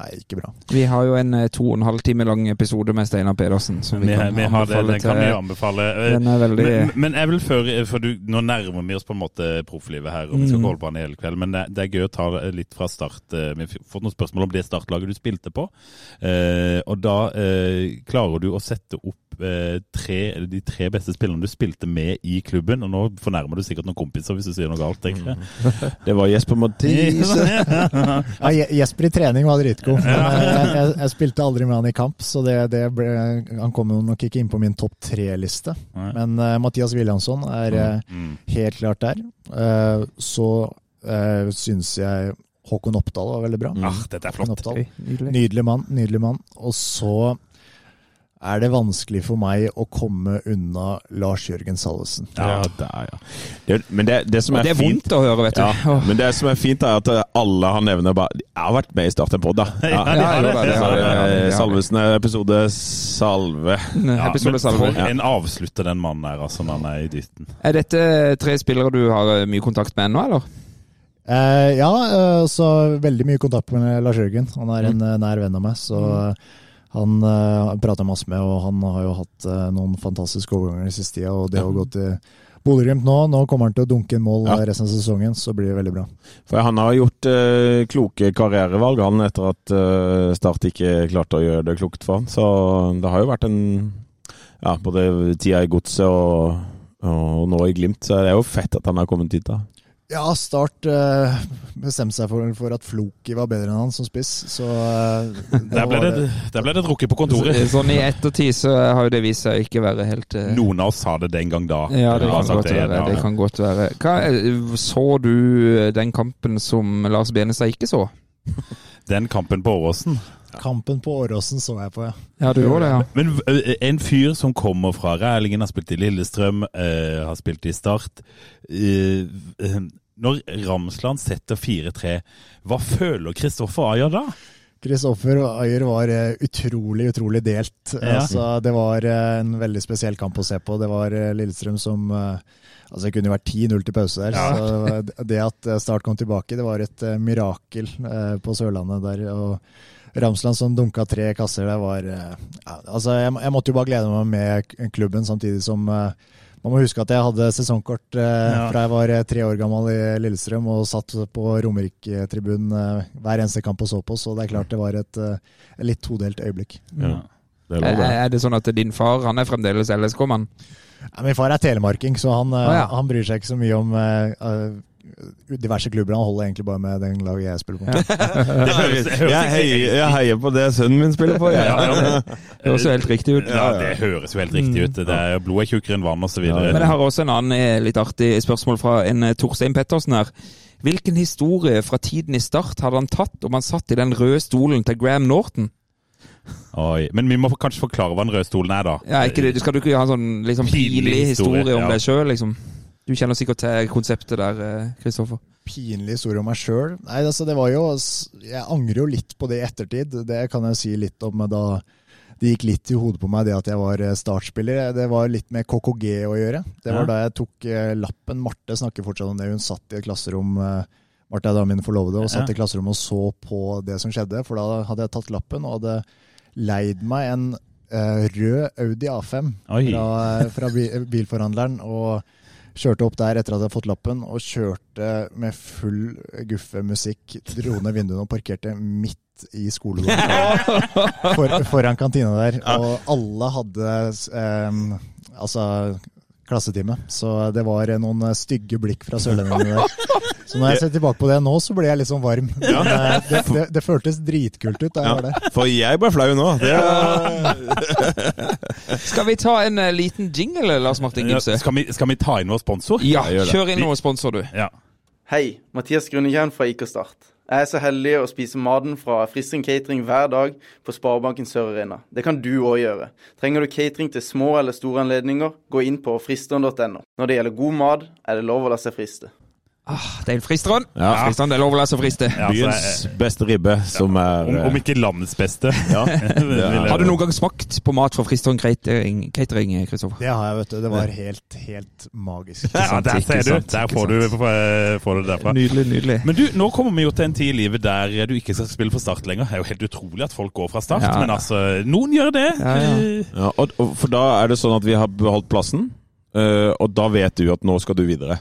nei, ikke bra.
Vi har jo en eh, to og en halv time lang episode med Steinar Pedersen. Som vi,
Vi,
kan
vi anbefale det,
den
den kan vi anbefale. Eh,
Den er veldig
Men, men jeg vil før, for du, Nå nærmer vi oss på en måte profflivet her, og vi skal
Mm.
holde på den hele kveld. Men det, det er gøy å ta litt fra start. Eh, Vi har fått noen spørsmål om det startlaget du spilte på. Eh, og da eh, klarer du å sette opp tre, eller de tre beste spillerne du spilte med i klubben. Og nå fornærmer du sikkert noen kompiser hvis du sier noe galt. tenker jeg.
Det var Jesper Mathise.
Ja, Jesper i trening var dritgod, eh, jeg, jeg, jeg spilte aldri med han i kamp, så det, det ble, han kom nok ikke inn på min topp tre-liste. Men uh, Mathias Williamson er eh,
Mm.
helt klart der. Uh, så uh, syns jeg Håkon Oppdal var veldig bra.
Ah, dette er flott.
Nydelig
mann. nydelig mann. Og så er det vanskelig for meg å komme unna Lars Jørgen Salvesen.
Ja, der, ja. Det, men det, det som er,
det er
fint
vondt å høre, vet du.
ja. Men det som er fint, er at alle han nevner, bare Jeg har vært med i Start en pod, da. Ja.
Ja, ja, det,
eh, Salvesen er episode salve.
Ja,
Episode salve.
for en avslutter den mannen der, altså, når han er i dytten.
Er dette tre spillere du har eh, mye kontakt med ennå, eller?
Eh, ja, eh, så veldig mye kontakt med Lars Jørgen. Han er en mm. nær venn av meg, så eh, han uh, prater masse med, og han har jo hatt uh, noen fantastiske overganger den siste tida. Og det å gå til Bodø-Glimt nå, nå kommer han til å dunke en mål
Ja.
eh, resten av sesongen, så blir det veldig bra.
For han har gjort uh, kloke karrierevalg, han, etter at eh, Start ikke klarte å gjøre det klokt for han. Så det har jo vært en ja, både tida i Godset og, og nå i Glimt. Så det er jo fett at han har kommet dit, da.
Ja, Start uh, bestemte seg for, for at Floki var bedre enn han som spiss, så uh, det
Der ble det, der ble det drukket på kontoret.
Sånn i ettertid så har jo det vist seg å ikke være helt uh...
Noen av oss sa det den gang da.
Ja, det kan,
godt
godt være,
ja.
det kan godt være. Hva, så du den kampen som Lars Benestad ikke så?
Den kampen på Åråsen.
Kampen på Åråsen så jeg på, ja.
Ja, du gjorde det, ja.
Men en fyr som kommer fra Rælingen, har spilt i Lillestrøm, uh, har spilt i Start Uh, eh, Når Ramsland setter 4-3, hva føler Kristoffer Ayer da?
Kristoffer Ayer var eh, utrolig, utrolig delt.
Ja.
Altså, det var eh, en veldig spesiell kamp å se på. Det var eh, Lillestrøm som eh, Altså, det kunne jo vært 10-0 til pause der. Så det at eh, Start kom tilbake, det var et uh, mirakel uh, på Sørlandet der. og Ramsland som dunka tre kasser, der, var uh, ja, Altså, jeg, jeg måtte jo bare glede meg med klubben, samtidig som man må huske at jeg hadde sesongkort
Ja.
fra jeg var tre år gammel i Lillestrøm og satt på Romerike-tribunen hver eneste kamp og så på, så det er klart det var et, litt todelt øyeblikk.
Ja.
Det er lov, det.
Er er det sånn at din far han er fremdeles LSK-mann?
Ja, min far er telemarking, så han,
ah, ja.
han bryr seg ikke så mye om eh, diverse klubber. Han holder egentlig bare med den laget jeg spiller på.
Jeg heier, jeg heier på det sønnen min spiller på.
ja,
Jeg.
ja,
Det høres jo helt riktig ut.
ja, det høres jo helt riktig ut. Det er, blod er tjukkere enn vann, osv.
Ja.
Men jeg har også en annen litt artig spørsmål fra en Torstein Pettersen her. Hvilken historie fra tiden i Start hadde han tatt om han satt i den røde stolen til Graham Norton?
Oi. Men vi må kanskje forklare hva den røde stolen er, da.
Ja, ikke det, Skal du ikke ha en sånn liksom,
Pinlig
historie, om
ja.
deg sjøl, liksom? Du kjenner sikkert til konseptet der, eh, Kristoffer.
Pinlig historie om meg sjøl. Nei, altså, det var jo Jeg angrer jo litt på det i ettertid. Det kan jeg si litt om eh, da det gikk litt i hodet på meg det at jeg var eh, startspiller. Det var litt med KKG å gjøre. Det var
Ja.
da jeg tok eh, lappen. Marte snakker fortsatt om det. Hun satt i et klasserom eh, Marte er da min forlovede, og satt
Ja.
i klasserommet og så på det som skjedde. For da hadde jeg tatt lappen og hadde leid meg en uh, rød Audi A5 fra, fra bilforhandleren. og Kjørte opp der etter at jeg hadde fått lappen, og kjørte med full guffe musikk. Dro ned vinduene og parkerte midt i skolegården. For, foran kantina der. Og alle hadde um, altså klassetime. Så det var noen stygge blikk fra sørlendingene der. Så når jeg ser tilbake på det nå, så blir jeg litt sånn varm. Men eh, det, det, det føltes dritkult ut da jeg
Ja,
var der.
for jeg ble flau nå. Det
Skal vi ta en eh, liten jingle, Lars Martin
Ja,
Gimse?
skal, vi, skal vi ta inn vår sponsor?
Ja,
Ja,
kjør inn vår sponsor, du.
Ja.
Hei, Mathias Grunnekjern fra IK Start. Jeg er så heldig å spise maten fra Frisring Catering hver dag på Sparebanken Sør Arena. Det kan du òg gjøre. Trenger du catering til små eller store anledninger, gå inn på fristeren.no. Når det gjelder god mat, er det lov å la seg friste.
Ah, det er en fristrand.
Ja.
Fristeren, det er lov å la seg friste.
Ja, altså,
Byens beste ribbe, som er
om,
eh,
om ikke landets beste.
Ja.
Har du noen gang smakt på mat fra Fristeren catering, catering Kristoffer?
Det har jeg, vet du. Det var helt, helt magisk.
Ja, der ser du. Der får du, får- du det derfra.
Nydelig, nydelig.
Men du, nå kommer vi jo til en tid i livet der du ikke skal spille for Start lenger. Det er jo helt utrolig at folk går fra Start,
Ja.
men altså, noen gjør det.
Ja, ja.
ja, og, og For da er det sånn at vi har beholdt plassen, eh, og da vet du at nå skal du videre.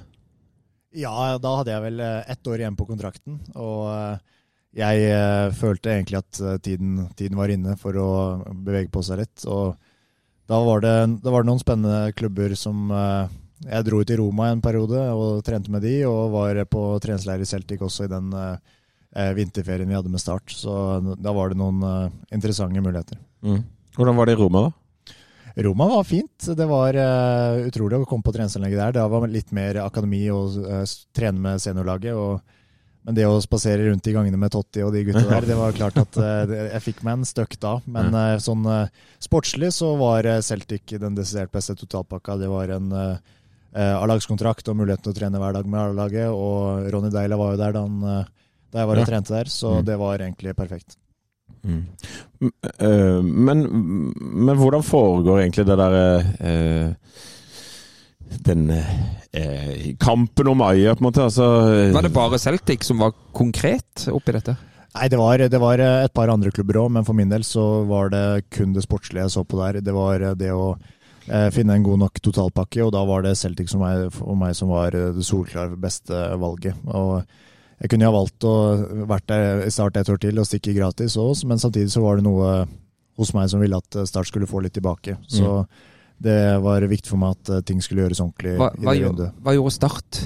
Ja, da hadde jeg vel eh, ett år igjen på kontrakten. Og eh, jeg eh, følte egentlig at tiden, tiden var inne for å bevege på seg litt. Og da var det, da var det noen spennende klubber som Jeg dro ut i Roma en periode og trente med de, og var på treningsleir i Celtic også i den vinterferien vi hadde med Start. Så da var det noen interessante muligheter.
Hvordan var det i Roma, da?
Roma var fint. Det var uh, utrolig å komme på treningsanlegget der. Det var litt mer akademi og uh, trene med seniorlaget. Og, men det å spasere rundt i gangene med Totti og de gutta der, det var klart at uh, jeg fikk meg en støkk da. Men eh, sånn eh, sportslig så var eh, Celtic den desidert beste totalpakka. Det var en A-lagskontrakt og muligheten til å trene hver dag med A-laget. Og Ronny Deila var jo der da, han, eh, da jeg var og trente der, så
Mm.
det var egentlig perfekt.
Mm. Eh, Men, men hvordan foregår egentlig det derre Den eh, kampen om Aja, på en måte? Altså,
Var det bare Celtic som var konkret oppi dette?
Nei, det var, det var et par andre klubber òg, men for min del så var det kun det sportslige jeg så på der. Det var det å eh, finne en god nok totalpakke, og da var det Celtic som meg, for meg som var eh, det solklare beste valget. Og jeg kunne ha valgt å vært der i Start et år til og stikke gratis også, men samtidig så var det noe hos meg som ville at Start skulle få litt tilbake. Så det var viktig for meg at eh, ting skulle gjøres ordentlig
Hva,
i
hva,
det
gjorde, hva gjorde Start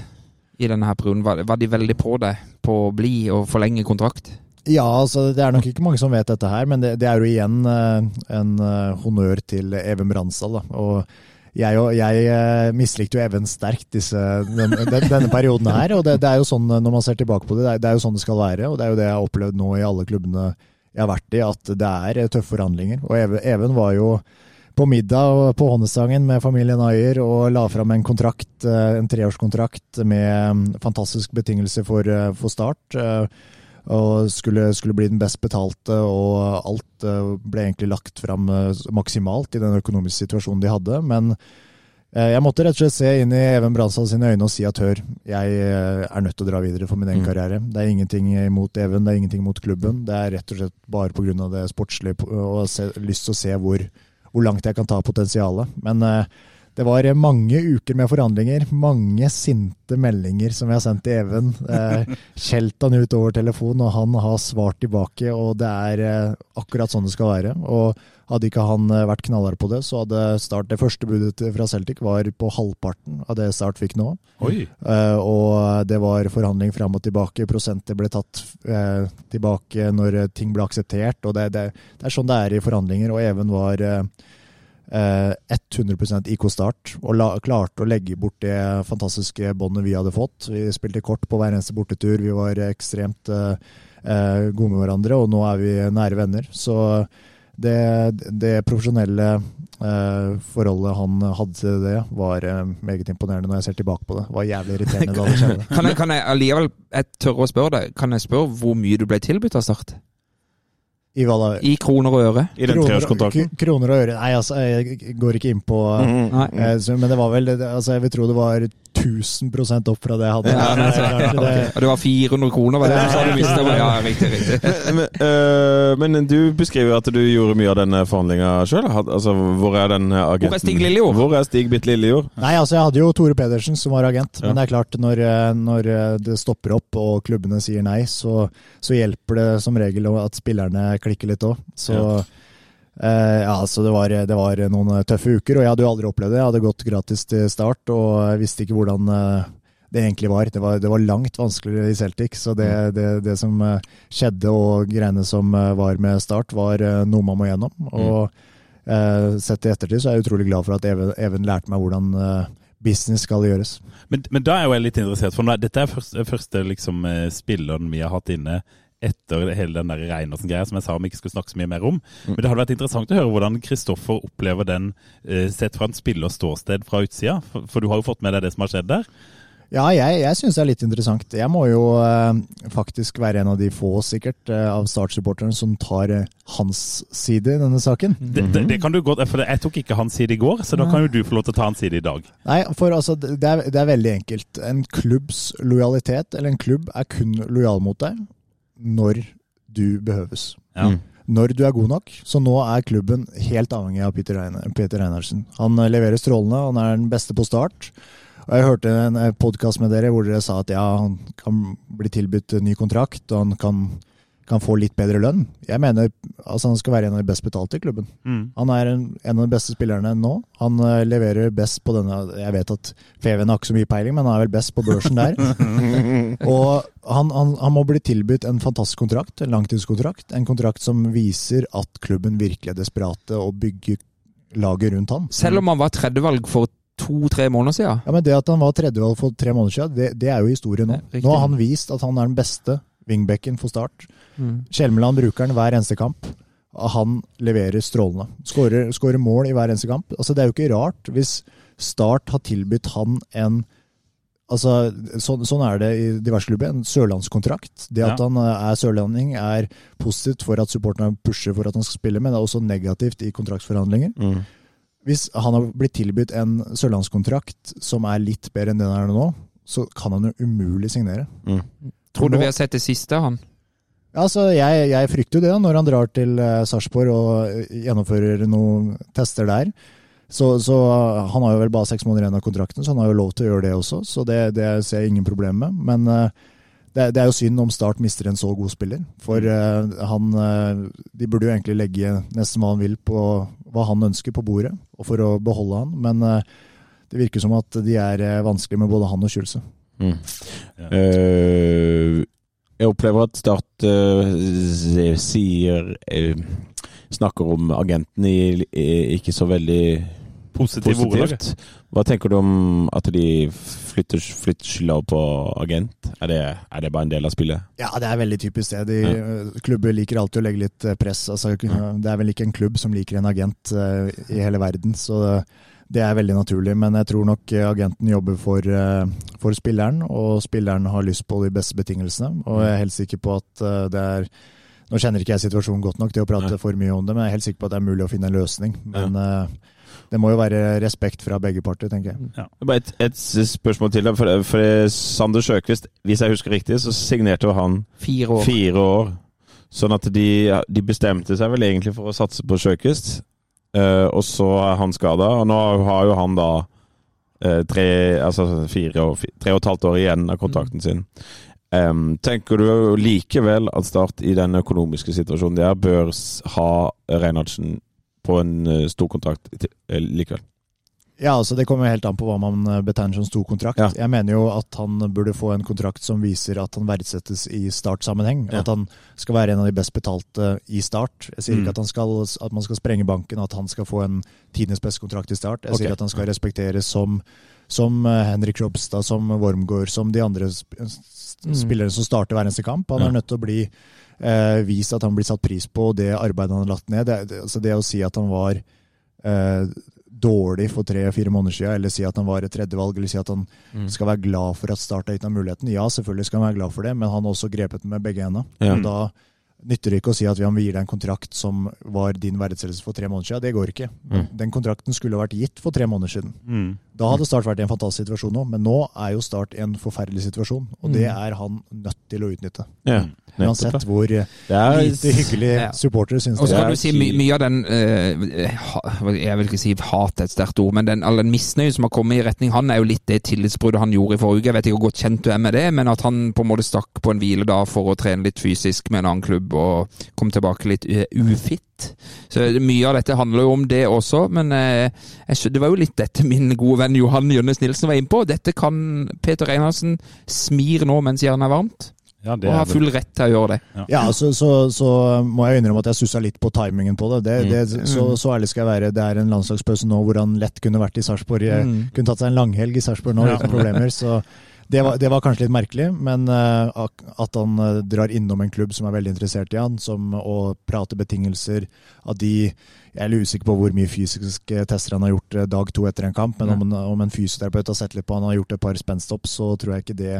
i denne her perioden? Var, var de veldig på deg på å bli og forlenge kontrakt?
Ja, altså det er nok ikke mange som vet dette her, men det, det er jo igjen eh, en eh, honnør til Even Bransdal. Da. Og jeg, jeg eh, mislikte jo Even sterkt disse, den, den, denne perioden her. Og det, det er jo sånn når man ser tilbake på det, det er, det er jo sånn det skal være. Og det er jo det jeg har opplevd nå i alle klubbene jeg har vært i, at det er eh, tøffe forhandlinger. Og Even, Even var jo på middag på Honnestangen med familien Ayer og la fram en kontrakt, eh, en treårskontrakt med fantastisk fantastiske betingelser for, for start. Og skulle, skulle bli den best betalte, og alt eh, ble egentlig lagt fram eh, maksimalt i den økonomiske situasjonen de hadde. Men eh, jeg måtte rett og slett se inn i Even Bransdal sine øyne og si at hør, jeg er nødt til å dra videre for min egen
Mm.
karriere. Det er ingenting imot Even, det er ingenting mot klubben. Det er rett og slett bare pga. det sportslige og se, lyst til å se hvor, hvor langt jeg kan ta potensialet. Men eh, det var mange uker med forhandlinger, mange sinte meldinger som jeg har sendt til Even. Eh, han ut over telefon, og han har svart tilbake, og det er eh, akkurat sånn det skal være. Og hadde ikke han eh, vært knallhard på det, så hadde Start Det første budet fra Celtic var på halvparten av det Start fikk nå. Eh, og det var forhandling fram og tilbake. Prosenter ble tatt eh, tilbake når ting ble akseptert. og det, det, det er sånn det er i forhandlinger. Og Even var eh, eh, 100 IK Start og la, klarte å legge bort det fantastiske båndet vi hadde fått. Vi spilte kort på hver eneste bortetur. Vi var ekstremt eh, eh, gode med hverandre, og nå er vi nære venner. Så det, det profesjonelle eh, forholdet han hadde til det, var eh, meget imponerende når jeg ser tilbake på det. Det var jævlig irriterende da det skjedde.
Kan jeg, kan jeg allikevel jeg tør å spørre deg, kan jeg spørre hvor mye du ble tilbudt av Start?
I hva da?
I kroner og øre?
I den treårskontrakten.
Kroner og øre. Nei, altså, jeg går ikke inn på
mm,
Nei.
eh, Men det var vel altså, Jeg vil tro det var 1000 opp fra det jeg hadde.
Ja,
Det er klart,
Ok.
det-
Og det var 400 kroner, var det du sa du mistet? Ja, riktig, riktig.
Men, øh, men du beskriver at du gjorde mye av denne forhandlinga sjøl. Altså, hvor er den agenten?
Hvor er Stig Lillejord?
Hvor er Stig Bitt Lillejord?
Nei, altså Jeg hadde jo Tore Pedersen som var agent, men det er klart når, eh, når eh, det stopper opp og klubbene sier nei, så, så hjelper det som regel at spillerne klikker litt òg. Så
Ja.
eh, ja, så det var, det var noen tøffe uker, og jeg hadde jo aldri opplevd det. Jeg hadde gått gratis til start og jeg visste ikke hvordan eh, det egentlig var. Det var, det var langt vanskeligere i Celtic, så det, det, det som eh, skjedde og greiene som eh, var med start, var eh, noe man må gjennom. Og Eh, sett i ettertid så er jeg utrolig glad for at Even, Even lærte meg hvordan eh, business skal gjøres.
Men, men da er jo jeg litt interessert, for nå, dette er første, første liksom, eh, spilleren vi har hatt inne etter hele den der Reinersen-greia som jeg sa om vi ikke skulle snakke så mye mer om. Men det hadde vært interessant å høre hvordan Kristoffer opplever den eh, sett fra en spillers ståsted fra utsida. For, for du har jo fått med deg det som har skjedd der.
Ja, jeg, jeg syns det er litt interessant. Jeg må jo eh, faktisk være en av de få, sikkert, eh, av Start-supporterne som tar eh, hans side i denne saken.
Det, det, det kan du godt, for Jeg tok ikke hans side i går, så da kan jo du få lov til å ta hans side i dag.
Nei, for altså, det er, det er veldig enkelt. En klubbs lojalitet, eller en klubb, er kun lojal mot deg når du behøves.
Ja.
Mm.
Når du er god nok. Så nå er klubben helt avhengig av Peter, Reine, Peter Reinersen. Han leverer strålende, han er den beste på start. Og Jeg hørte en podkast med dere hvor dere sa at ja, han kan bli tilbudt ny kontrakt, og han kan, kan få litt bedre lønn. Jeg mener altså han skal være en av de best betalte i klubben.
Mm.
Han er en, en av de beste spillerne nå. Han eh, leverer best på denne Jeg vet at Feven har ikke så mye peiling, men han er vel best på børsen der. og han, han, han må bli tilbudt en fantastisk kontrakt, en langtidskontrakt. En kontrakt som viser at klubben virkelig er desperate og bygger laget rundt han.
Selv om han var tredjevalg for to-tre måneder siden.
Ja, men Det at han var tredjevalg for tre måneder siden, det, det er jo historie nå. Nå har han vist at han er den beste wingbacken for Start. Kjelmeland bruker den hver eneste kamp. Han leverer strålende. Skårer, skårer mål i hver eneste kamp. Altså, det er jo ikke rart hvis Start har tilbudt han en Altså, sånn, sånn er det i diverse klubber. En sørlandskontrakt. Det at
Ja.
han eh, er sørlending, er positivt for at supporterne pusher for at han skal spille, men det er også negativt i kontraktsforhandlinger.
Mm.
Hvis han har blitt tilbudt en sørlandskontrakt som er litt bedre enn den er nå, så kan han jo umulig signere.
Mm.
Tror du
Nå-
vi har sett det siste av han?
Ja, så jeg, jeg frykter jo det når han drar til uh, Sarpsborg og eh, gjennomfører noen tester der. Så, så Han har jo vel bare seks måneder igjen av kontrakten, så han har jo lov til å gjøre det også. Så det, det ser jeg ingen problem med. Men uh, det, det er jo synd om Start mister en så god spiller. For uh, han uh, De burde jo egentlig legge nesten hva han vil på hva han ønsker på bordet, og for å beholde han. Men eh, det virker som at de er eh, vanskelig med både han og Kjølse.
Mm. Eh, jeg opplever at Start uh, sier uh, Snakker om agenten i, i ikke så veldig
Positiv
positivt. Hva tenker du om at de flytter, flytter skylda på agent? Er det, er det bare en del av spillet?
Ja, det er veldig typisk det. De, ja. Klubber liker alltid å legge litt eh, press. Altså, det er vel ikke en klubb som liker en agent uh, i hele verden, så det er veldig naturlig. Men jeg tror nok eh, agenten jobber for, eh, for spilleren, og spilleren har lyst på de beste betingelsene. Og jeg er helt sikker på at eh, det er Nå kjenner ikke jeg situasjonen godt nok til å prate
Nei.
for mye om det, men jeg er helt sikker på at det er mulig å finne en løsning. Men ja. det må jo være respekt fra begge parter, tenker jeg.
Bare et, et spørsmål til. For, for Sander Sjøkvist, hvis jeg husker riktig, så signerte jo han
Fire år.
fire år. Sånn at de, de bestemte seg vel egentlig for å satse på Sjøkvist. Eh, og så er han skada, og nå har jo han da uh, tre, altså fire og, tre og et halvt år igjen av kontrakten sin. Um, tenker du likevel at Start i den økonomiske situasjonen de er, bør ha Reinhardsen på en uh, stor kontrakt likevel?
Ja, altså Det kommer jo helt an på hva man eh, betegner som stor kontrakt.
Ja.
Jeg mener jo at han burde få en kontrakt som viser at han verdsettes i startsammenheng.
Ja.
At han skal være en av de best betalte i start. Jeg sier
Mm.
ikke at, han skal, at man skal sprenge banken, at han skal få en tidenes beste kontrakt i start. Jeg
okay.
sier at han skal respekteres som, som eh, Henrik Ropstad, som Wormgård, som de andre
Mm.
spillere som starter hver eneste kamp. Han er nødt til å bli eh, vist at han blir satt pris på, og det arbeidet han har lagt ned. Det, det, altså det å si at han var eh, dårlig for tre-fire måneder siden, eller si at han var et tredjevalg, eller si at han skal være glad for at Start har gitt ham muligheten. Ja, selvfølgelig skal han være glad for det, men han har også grepet den med begge hendene.
Ja.
Og Da nytter det ikke å si at vi gir deg en kontrakt som var din verdsettelse for tre måneder siden. Det går ikke.
Mm.
Den kontrakten skulle vært gitt for tre måneder siden.
Mm.
Da hadde Start vært i en fantastisk situasjon nå, men nå er jo Start i en forferdelig situasjon. Og det er han nødt til å utnytte.
Ja,
Uansett hvor
Det er
lite hyggelig
Ja.
supportere syns
Og så kan du si my mye av den uh, Jeg vil ikke si hat er et sterkt ord, men den, all den misnøyen som har kommet i retning han, er jo litt det tillitsbruddet han gjorde i forrige uke. Jeg vet ikke hvor godt kjent du er med det, men at han på en måte stakk på en hvile da for å trene litt fysisk med en annen klubb og kom tilbake litt eh, Så mye av dette handler jo om det også, men eh, jeg, det var jo litt dette min gode venn Johan Jønnes Nilsen var inne på. Dette kan Peter Einarsen smir nå mens jernet er varmt,
Ja, det
og har full rett til å gjøre det.
Ja, så, så, så må jeg innrømme at jeg sussa litt på timingen på det. det, det så, så ærlig skal jeg være. Det er en landslagspause nå hvor han lett kunne vært i Sarpsborg. Jeg
Mm.
Kunne tatt seg en langhelg i Sarpsborg nå uten problemer. Så det var, det var kanskje litt merkelig, men eh, at han eh, drar innom en klubb som er veldig interessert i han, som, og prater betingelser At de Jeg er litt usikker på hvor mye fysiske tester han har gjort eh, dag to etter en kamp, men om en, om en fysioterapeut har sett litt på han og har gjort et par spenstopp, så tror jeg ikke det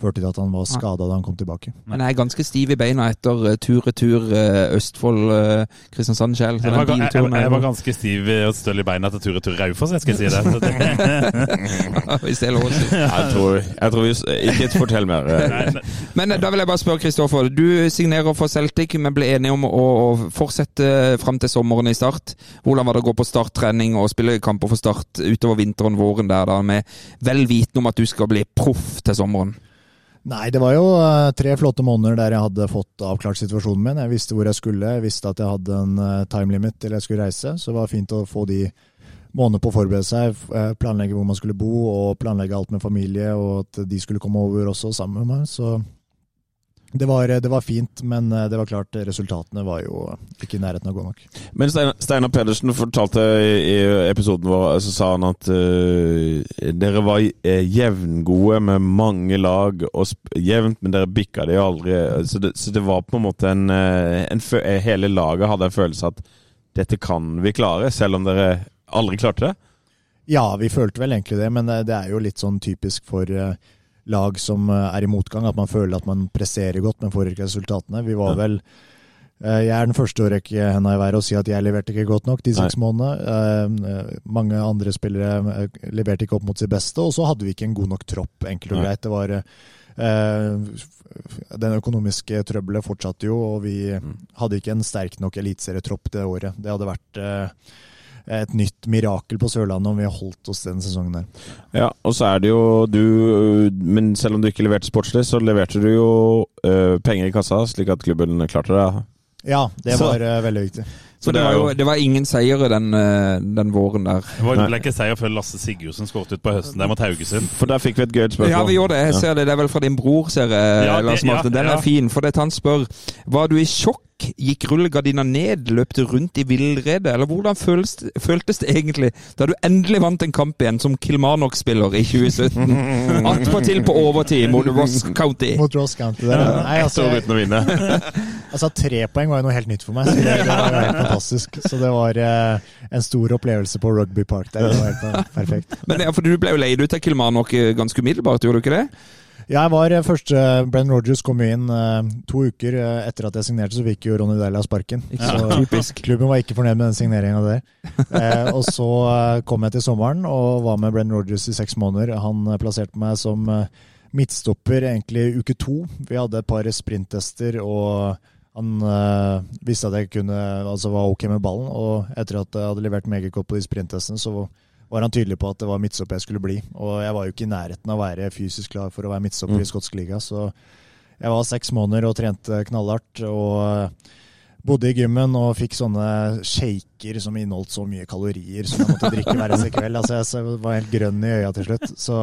førte til at han var skada da han kom tilbake.
Han er ganske stiv i beina etter eh, tur-retur uh, Østfold-Kristiansand Kjell.
Jeg var, jeg, jeg, jeg var ganske stiv og støl i beina etter tur-retur Raufoss, jeg skal si det.
Hvis det er lov å si.
Jeg tror, jeg tror vi Ikke fortell mer. eh.
Men eh, da vil jeg bare spørre Kristoffer. Du signerer for Celtic, men ble enige om å, å fortsette fram til sommeren i Start. Hvordan var det å gå på starttrening og spille kamper for Start utover vinteren, våren der, da, med vel vitende om at du skal bli proff til sommeren?
Nei, det var jo eh, tre flotte måneder der jeg hadde fått avklart situasjonen min. Jeg visste hvor jeg skulle, jeg visste at jeg hadde en eh, time limit til jeg skulle reise. Så det var fint å få de månedene på å forberede seg, eh, planlegge hvor man skulle bo og planlegge alt med familie, og at de skulle komme over også sammen med meg. Så det var, det var fint, men eh, det var klart resultatene var jo ikke i nærheten av gå nok.
Men Stein- Steinar Pedersen fortalte i episoden vår Så sa han at uh, dere var eh, jevngode med mange lag, og jevnt, men dere bikka det jo aldri. Så det, så det var på en måte en, en Hele laget hadde en følelse at dette kan vi klare, selv om dere aldri klarte det.
Ja, vi følte vel egentlig det, men det er jo litt sånn typisk for eh, lag som eh, er i motgang, at man føler at man presserer godt, men får ikke resultatene. Vi var vel eh, Jeg er den første å rekke henda i været og si at jeg leverte ikke godt nok de seks månedene. Eh, Mange andre spillere leverte ikke opp mot sitt beste, og så hadde vi ikke en god nok tropp, enkelt og greit. Det var Den økonomiske trøbbelet fortsatte jo, og vi hadde ikke en sterk nok eliteserietropp det året. Det hadde vært et nytt mirakel på Sørlandet om vi har holdt oss den sesongen der.
Ja, og så er det jo du Men selv om du ikke leverte sportslig, så leverte du jo eh, penger i kassa, slik at klubben klarte det.
Ja, det
Så-
var eh, veldig viktig.
Så det,
det
var jo det var ingen seire den, eh, den våren der.
Det var ble ikke seier før Lasse Sigurdsen skåret ut på høsten der mot Haugesund.
For der fikk vi et gøy spørsmål.
Ja, vi gjorde det. Jeg ser det. Det er vel fra din bror, ser jeg,
Ja, det-
Lars Martin. Den
ja, ja.
er fin. For det han spør Var du i sjokk? Gikk rullegardina ned? Løp du rundt i villrede? Eller hvordan føles, føltes det egentlig da du endelig vant en kamp igjen som Kilmarnock-spiller i 2017? Attpåtil på overtid mot Ross County.
Mot Ross County der. Nei,
Ett
altså,
år uten å vinne.
altså, tre poeng var jo noe helt nytt for meg. Så det, det var helt fantastisk. Så det var eh, en stor opplevelse på Rugby Park der. Det var helt eh, perfekt.
Men ja, for Du ble jo leid ut til Kilmarnock eh, ganske umiddelbart, gjorde du ikke det?
Jeg var eh, første Brenn Rogers kom inn eh, to uker eh, etter at jeg signerte, så fikk jo Ronny Deila sparken. Så
Typisk.
klubben var ikke fornøyd med den signeringa der. Eh, og så eh, kom jeg til sommeren og var med Brenn Rogers i seks måneder. Han eh, plasserte meg som eh, midtstopper egentlig uke to. Vi hadde et par sprinttester, og han eh, visste at jeg kunne, altså var ok med ballen. Og etter at jeg hadde levert meget godt på de sprinttestene, så var han tydelig på at det var midtstopper jeg skulle bli. Og jeg var jo ikke i nærheten av å være fysisk klar for å være midtstopper i skotsk liga, så jeg var seks måneder og trente knallhardt. og eh, Bodde i gymmen og fikk sånne shaker som inneholdt så mye kalorier som jeg måtte drikke hver eneste kveld. Altså, jeg var helt grønn i øya til slutt. Så,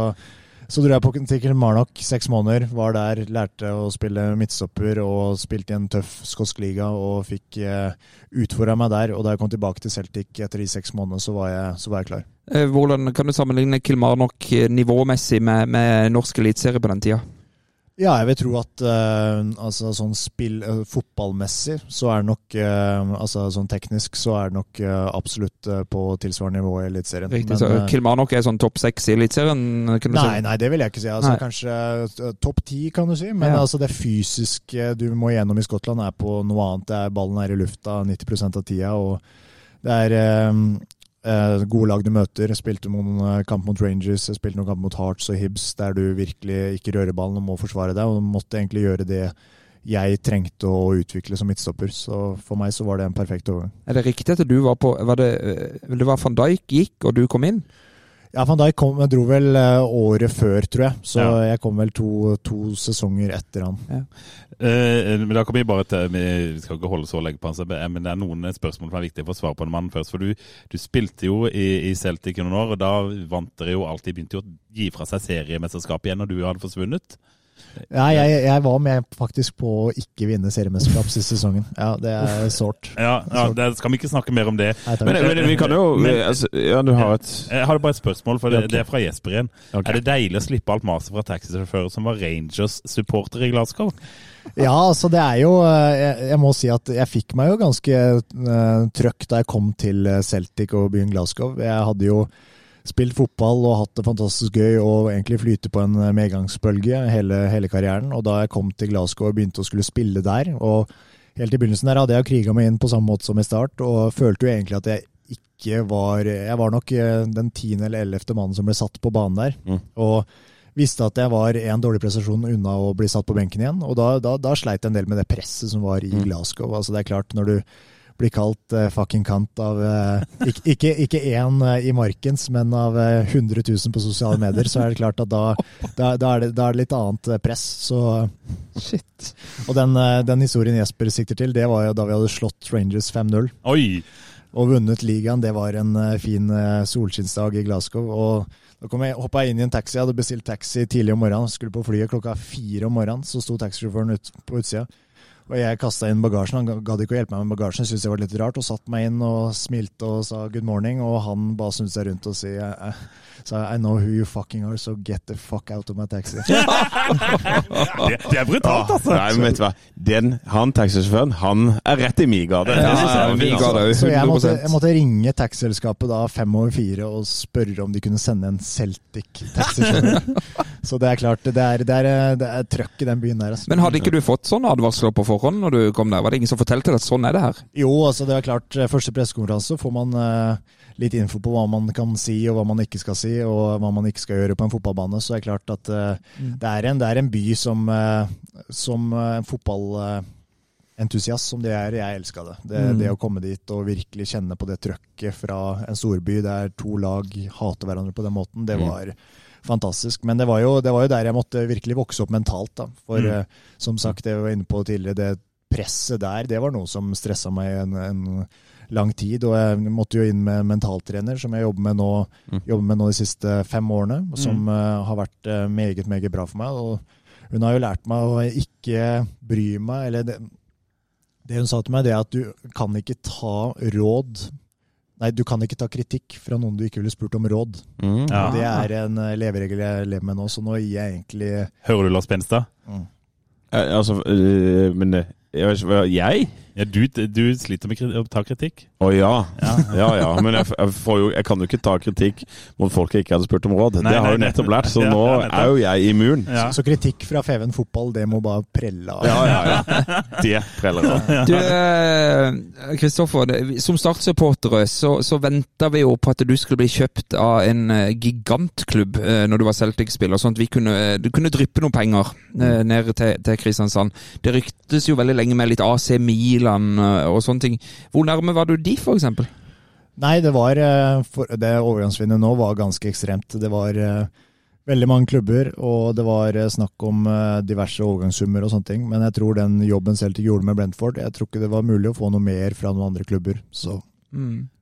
så dro jeg på til Kilmarnock seks måneder. Var der, lærte å spille midtstopper og spilte i en tøff skotsk liga og fikk eh, utfordra meg der. Og da jeg kom tilbake til Celtic etter de seks månedene, så var jeg, så var jeg klar.
Eh, Hvordan kan du sammenligne Kilmarnock eh, nivåmessig med, med norsk eliteserie på den tida?
Ja, jeg vil tro at uh, altså, sånn spill uh, fotballmessig så er det nok uh, Altså sånn teknisk så er det nok absolutt på tilsvarende nivå i Eliteserien.
Riktig,
Men,
så Kilmarnock er sånn topp seks i eliteserien?
Nei,
si?
nei, det vil jeg ikke si. Altså, kanskje topp ti, kan du si. Men
Ja.
altså, det fysiske du må gjennom i Skottland, er på noe annet. Det er Ballen er i lufta 90% av tida. og det er gode lag du møter. Spilte noen eh, kamp mot Rangers, spilte noen kamp mot Hearts og Hibs, der du virkelig ikke rører ballen og må forsvare deg. Og måtte egentlig gjøre det jeg trengte å utvikle som midtstopper. Så for meg så var det en perfekt overgang.
Er det riktig at du var på var det, eh, det var van Dijk gikk, og du kom inn?
Ja, Van Dijk kom, dro vel eh, året før, tror jeg. Så
Ja.
jeg kom vel to, to sesonger etter han.
Eh, men da kommer vi bare til Vi skal ikke holde så lenge på han, men det er noen spørsmål som er viktige for å svare på en mannen først. For du, du spilte jo i, i Celtic noen år, og da vant dere jo alltid begynte jo å gi fra seg seriemesterskap igjen når du hadde forsvunnet.
Ja, jeg, jeg var med faktisk på å ikke vinne seriemesterskap siste sesongen. Ja, det er sårt.
Ja, ja det skal vi ikke snakke mer om det.
Nei.
Men, men vi kan jo
Men-
altså, Ja, du har et
Jeg har bare et spørsmål, for det, det er fra Jesper igjen.
Okay.
Er det deilig å slippe alt maset fra taxisjåfører som var Rangers-supporter i Glasgow?
Ja, altså det er jo eh, Jeg, jeg må si at jeg fikk meg jo ganske uh, trøkk da jeg kom til eh, Celtic og byen Glasgow. Jeg hadde jo spilt fotball og hatt det fantastisk gøy og egentlig flyte på en eh, medgangsbølge hele, hele karrieren. Og da jeg kom til Glasgow og begynte å skulle spille der og Helt i begynnelsen der hadde jeg kriga meg inn på samme måte som i start, og følte jo egentlig at jeg ikke var Jeg var nok eh, den tiende eller ellevte mannen som ble satt på banen der.
Mm.
Og visste at jeg var en dårlig prestasjon unna å bli satt på benken igjen. Og da, da, da sleit jeg en del med det presset som var i
Mm.
Glasgow. Altså Det er klart, når du blir kalt uh, fucking kant av uh, ikke, ikke, ikke én uh, i Markens, men av eh, 100 000 på sosiale medier, så er det klart at da, da, da, er, det, da er det litt annet press. Så,
Shit.
og den, den historien Jesper sikter til, det var jo da vi hadde slått Rangers 5-0
Oi!
og vunnet ligaen. Det var en fin solskinnsdag i Glasgow. og da kom jeg, hoppa jeg inn i en taxi. Jeg hadde bestilt taxi tidlig om morgenen. Skulle på flyet klokka fire om morgenen. Så sto taxisjåføren ut på utsida. Og jeg kasta inn bagasjen. Han gadd ikke å hjelpe meg med bagasjen. Syntes det var litt rart. Og satte meg inn og smilte og sa good morning. Og han bare snudde seg rundt og sa I know who you fucking are, so get the fuck out of my taxi.
Det, det er brutalt, altså!
Nei, men vet du hva. Den, han taxisjåføren, han er rett i min gate.
Ja,
altså.
Så jeg måtte, jeg måtte ringe taxiselskapet da fem over fire og spørre om de kunne sende en Celtic-taxisjåfør. Så det er klart, det er, det er, det er trøkk i den byen der. Altså.
Men hadde ikke du fått sånne advarsler på forhånd når du kom der? Var det ingen som fortalte deg at sånn er det her?
Jo, altså det er klart, eh, første pressekonferanse får man eh, litt info på hva man kan si og hva man ikke skal si, og hva man ikke skal gjøre på en fotballbane. Så det er klart at eh, det, er en, det er en by som, eh, som eh, en fotballentusiast som det er. Jeg elska det. Det,
Mm.
det å komme dit og virkelig kjenne på det trøkket fra en storby der to lag hater hverandre på den måten, det
Mm.
Fantastisk. Men det var, jo, det var jo der jeg måtte virkelig vokse opp mentalt. da. For
Mm.
eh, som sagt, det jeg var inne på tidligere, det presset der, det var noe som stressa meg en, en lang tid. Og jeg måtte jo inn med en mentaltrener, som jeg jobber med nå,
Mm.
jobber med nå de siste fem årene. Som eh, har vært eh, meget, meget bra for meg. Og hun har jo lært meg å ikke bry meg, eller det, det hun sa til meg, det er at du kan ikke ta råd Nei, du kan ikke ta kritikk fra noen du ikke ville spurt om råd.
Mm.
Ja.
Det er en eh, leveregel jeg lever med nå, så nå gir jeg egentlig
Hører du Lars Benstad?
Eh, altså, eh, men eh, jeg,
Ja, du, du sliter med å ta kritikk.
Å ja. ja. Ja Men jeg, jeg, får jo, jeg kan jo ikke ta kritikk mot folk jeg ikke hadde spurt om råd.
Nei,
det har jo nettopp lært, så
Ja,
nå er jo jeg immun.
Ja.
Så kritikk fra Feven fotball, det må bare prelle av.
Ja, ja, ja. Det preller av.
Du, eh, Kristoffer, som Start-supportere så, så venta vi jo på at du skulle bli kjøpt av en eh, gigantklubb eh, når du var Celtic-spiller, sånn at vi kunne, kunne dryppe noen penger ned til, til Kristiansand. Det ryktes jo veldig lenge med litt AC Milan eh, og sånne ting. Hvor nærme var du de, eksempel?
Nei, det var eh, for, Det overgangsvinduet nå var ganske ekstremt. Det var eh, veldig mange klubber, og det var snakk om diverse overgangssummer og sånne ting. Men jeg tror den jobben Celtic gjorde med Brentford, jeg tror ikke det var mulig å få noe mer fra noen andre klubber. Så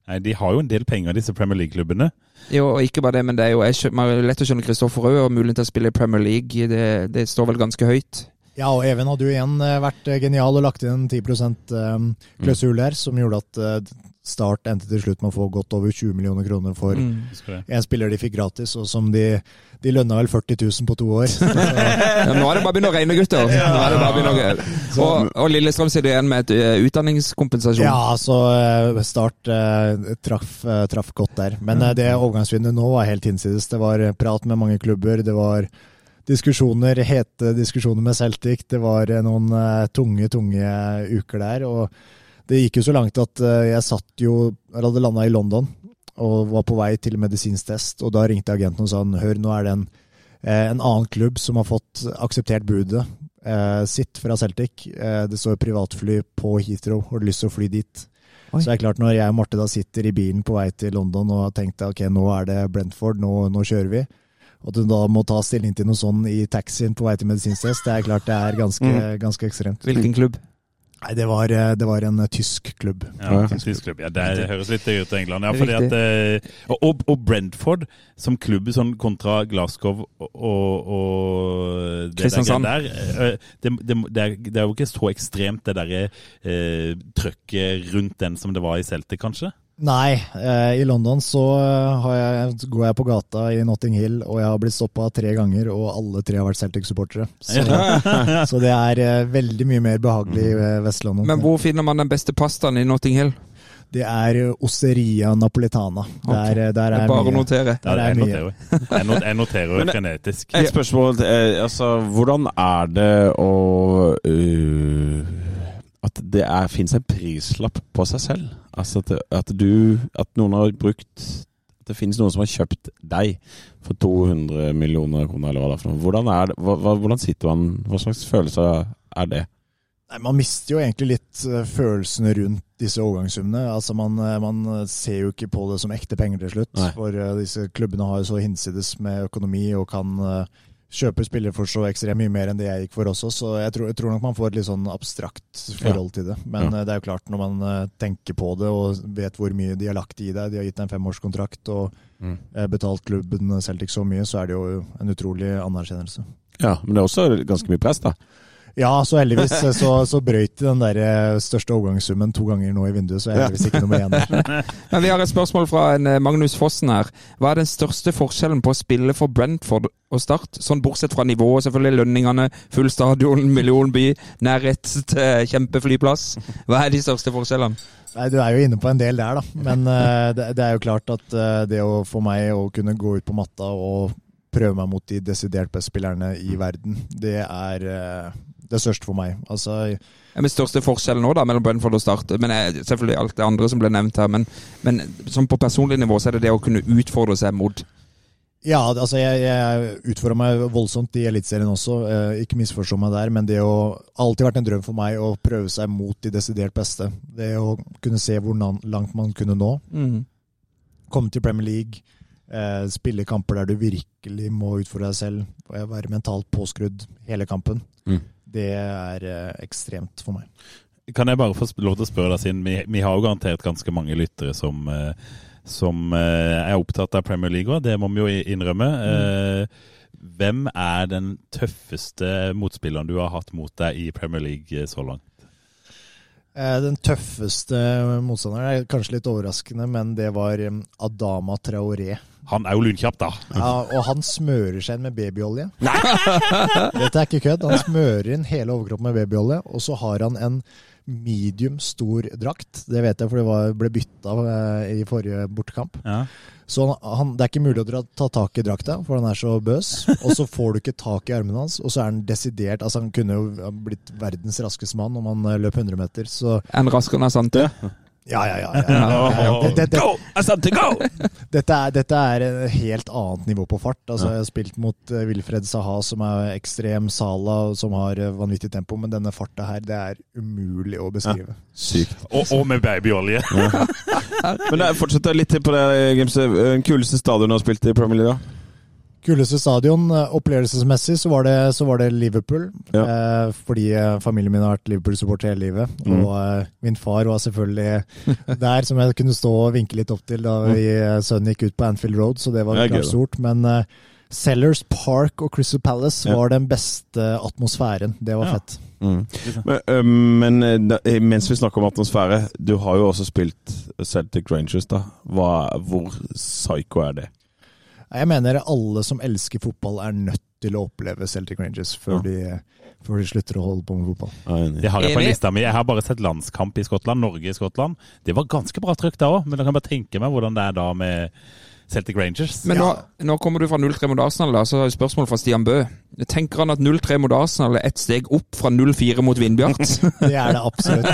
Nei, De har jo en del penger, disse Premier League-klubbene.
Jo, og ikke bare det, men det er jo jeg man er lett å skjønne Kristoffer òg, og muligheten til å spille i Premier League. Det, det står vel ganske høyt.
Ja, og Even hadde jo igjen eh, vært eh, genial og lagt inn en 10 %-klausul der, som gjorde at eh, Start endte til slutt med å få godt over 20 millioner kroner for
Mm.
En spiller de fikk gratis, og som de, de lønna vel 40 000 på to år.
Ja, nå er det bare å begynne å regne, gutter. Nå er det bare å begynne å... Og, og Lillestrøm sitter igjen med et eh, utdanningskompensasjon.
ja, så eh, Start eh, traff, eh, traff godt der. Men eh, det overgangsvinduet nå var helt hinsides. Det var eh, prat med mange klubber. Det var diskusjoner, hete diskusjoner med Celtic. Det var eh, noen eh, tunge, tunge uker der. og det gikk jo så langt at eh, jeg satt jo Jeg hadde landa i London og var på vei til medisinstest, og da ringte agenten og sa hør, nå er det en, eh, en annen klubb som har fått akseptert budet eh, sitt fra Celtic. Eh, det står privatfly på Heathrow, har du lyst til å fly dit?
Oi.
Så det er klart, når jeg og Marte da sitter i bilen på vei til London og har tenkt ok, nå er det Brentford, nå, nå kjører vi. Og at du da må ta stilling til noe sånn i taxien på vei til medisinstest, det er klart det er ganske, ganske ekstremt.
Hvilken klubb?
Nei, det var, eh, det var en eh, tysk klubb.
Ja, en tysk klubb. Ja, det høres litt ut i England. Ja, fordi at, eh, og- og, Brentford som klubb sånn kontra Glasgow og, og, det
Kristiansand.
Der, det, det, det, er, det er jo ikke så ekstremt det derre eh, trøkket rundt den som det var i Celtic, kanskje?
Nei, eh, i London så eh, har jeg, går jeg på gata i Notting Hill, og jeg har blitt stoppa tre ganger, og alle tre har vært Celtic-supportere. Så, så det er eh, veldig mye mer behagelig i Vest-London.
Men hvor finner man den beste pastaen i Notting Hill?
Det er Osseria Napolitana. Okay. Der, der
Det
er
bare å notere.
Der er
jeg
mye.
noterer, jeg not- jeg noterer frenetisk.
Et spørsmål. Altså, hvordan er det å øh, At det fins en prislapp på seg selv? Altså at, at du At noen har brukt At det finnes noen som har kjøpt deg for 200 millioner kroner, eller hva det er for noe. Hvordan, er det, hva, hva- hvordan sitter man Hva slags følelse er det?
Nei, Man mister jo egentlig litt eh, følelsene rundt disse overgangssummene. Altså man, eh, man ser jo ikke på det som ekte penger til slutt.
Nei.
For eh, disse klubbene har jo så hinsides med økonomi og kan eh, kjøpe spillere for så ekstremt mye mer enn det jeg gikk for også. Så jeg tror, jeg tror nok man får et litt sånn abstrakt forhold til det. Men
Ja.
eh, det er jo klart, når man eh, tenker på det og vet hvor mye de har lagt i deg, de har gitt deg en femårskontrakt og
Mm.
eh, betalt klubben Celtic så mye, så er det jo en utrolig anerkjennelse.
Ja, men det er også ganske mye press, da.
Ja, så heldigvis eh, så, så brøyt de den der eh, største overgangssummen to ganger nå i vinduet, så er heldigvis ikke noe igjen.
Men Vi har et spørsmål fra en eh, Magnus Fossen her. Hva er den største forskjellen på å spille for Brentford og Start? Sånn Bortsett fra nivået, selvfølgelig. Lønningene, full stadion, millionby, nærhet til kjempeflyplass. Hva er de største forskjellene?
Nei, Du er jo inne på en del der, da. Men uh, det, det er jo klart at uh, det å for meg å kunne gå ut på matta og prøve meg mot de desidert beste spillerne i verden, det er eh, det største for meg. Altså,
Ja, men største forskjellen nå da, mellom Brentford og Start Men eh, selvfølgelig alt det andre som ble nevnt her. Men, men på personlig nivå så er det det å kunne utfordre seg mot
ja, altså jeg, jeg utfordrer meg voldsomt i Eliteserien også, eh, ikke misforstå meg der, men det har alltid vært en drøm for meg å prøve seg mot de desidert beste. Det å kunne se hvor langt man kunne nå. komme til Premier League, eh, spille kamper der du virkelig må utfordre deg selv, og være mentalt påskrudd hele kampen,
Mm.
Det er eh, ekstremt for meg.
Kan jeg bare få lov til å spørre deg, siden vi, har jo garantert ganske mange lyttere som, eh, som eh, er opptatt av Premier League òg, det må vi jo innrømme. Mm. Hvem er den tøffeste motspilleren du har hatt mot deg i Premier League så langt?
Eh, Den tøffeste motstanderen er kanskje litt overraskende, men det var Adama Traoré.
Han er jo lynkjapp, da.
Ja, og han smører seg inn med babyolje. Nei! Dette er ikke kødd. Han smører inn hele overkroppen med babyolje, og så har han en medium stor drakt. Det vet jeg, for det var, ble bytta eh, i forrige bortekamp.
Ja.
Så han, han, det er ikke mulig å dra, ta tak i drakta, for han er så bøs. Og så får du ikke tak i armene hans, og så er han desidert Altså Han kunne jo blitt verdens raskeste mann om han eh, løp 100 meter, så
En raskere enn Asante.
Ja, ja, ja. ja, ja, ja. Det- det- det-
Go!
Dette er, dette er et helt annet nivå på fart. Altså, Jeg har spilt mot uh, Wilfred Saha, som er ekstrem Sala, og som har eh, vanvittig tempo, men denne farta her, det er umulig å beskrive.
Sykt.
Og, og med babyolje.
Men fortsett litt til på det, Gimse. Den kuleste stadion du har spilt i Premier League? da?
Kuleste stadion, eh, opplevelsesmessig, så var det, så var det Liverpool.
Ja.
Eh, fordi eh, familien min har vært Liverpool-supporter hele livet.
Mm.
Og eh, min far var selvfølgelig der, som jeg kunne stå og vinke litt opp til da vi, eh, sønnen gikk ut på Anfield Road, så det var klart stort. Men eh, Sellers Park og Crystal Palace
Ja.
var den beste atmosfæren. Det var
Ja.
fett.
Mm. Men, øh, men da, mens vi snakker om atmosfære, du har jo også spilt Celtic Rangers, da. Hva, hvor psycho er det?
Jeg mener alle som elsker fotball, er nødt til å oppleve Celtic Rangers før,
Ja.
de, før de slutter å holde på med fotball.
Det har jeg på lista mi. Jeg har bare sett landskamp i Skottland, Norge i Skottland. Det var ganske bra trykk da òg, men jeg kan bare tenke meg hvordan det er da med Celtic Rangers.
Men nå, nå kommer du fra 0-3 mot Arsenal, da, så har jeg spørsmål fra Stian Bø. Tenker han at 0-3 mot Arsenal er ett steg opp fra 0-4 mot Vindbjart?
Det er det absolutt.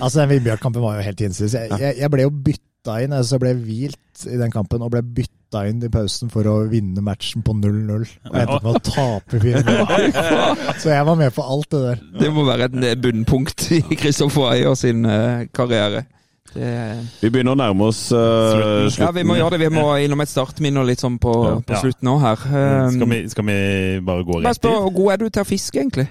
Altså, den Vindbjart-kampen var jo helt hinsides. Jeg, jeg, jeg ble jo bytta inn, altså jeg ble hvilt i den kampen og ble bytta inn i pausen for å vinne matchen på 0-0. Og endte med å tape 4-0. Så jeg var med på alt det der.
Det må være et bunnpunkt i Kristoffer Ayer sin eh, karriere. Det,
Vi begynner å nærme oss uh,
Slutten.
ja, vi må gjøre det. Vi må innom et startminne og litt sånn på,
Ja.
på slutten nå her. Um,
Skal vi, skal vi bare gå rett i?
hvor god er du til å fiske, egentlig?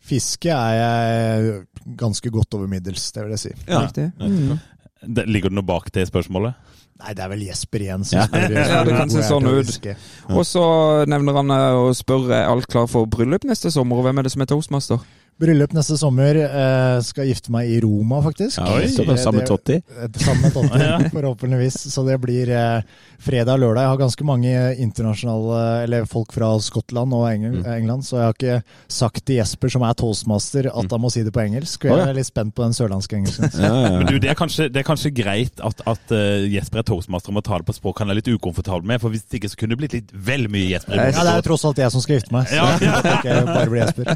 Fiske er jeg ganske godt over middels, det vil jeg si.
Ja.
Riktig.
Mm.
Det- Ligger det noe bak det spørsmålet?
Nei, det er vel Jesper igjen som
Ja.
spør.
Ja, det kan se sånn ut. Og så nevner han å spørre er alt klar for bryllup neste sommer, og hvem er det som er toastmaster?
Bryllup neste sommer. Eh, skal gifte meg i Roma, faktisk.
Ja,
Oi.
så det er samme Totti.
Eh, Sammen med Totti, forhåpentligvis. Så det blir eh, fredag og lørdag. Jeg har ganske mange internasjonale, eller folk fra Skottland og Engel
Mm.
England, så jeg har ikke sagt til Jesper, som er toastmaster, at han må si det på engelsk. Og jeg er litt spent på den sørlandske engelsken.
Ja, ja,
Men du, det er kanskje, det er kanskje greit at, at eh, Jesper er toastmaster og må ta det på språk han er litt ukomfortabel med, for hvis ikke så kunne det blitt litt vel mye Jesper.
Ja, det er jo tross alt jeg som skal gifte meg, så
Ja.
jeg tenker ikke bare blir Jesper.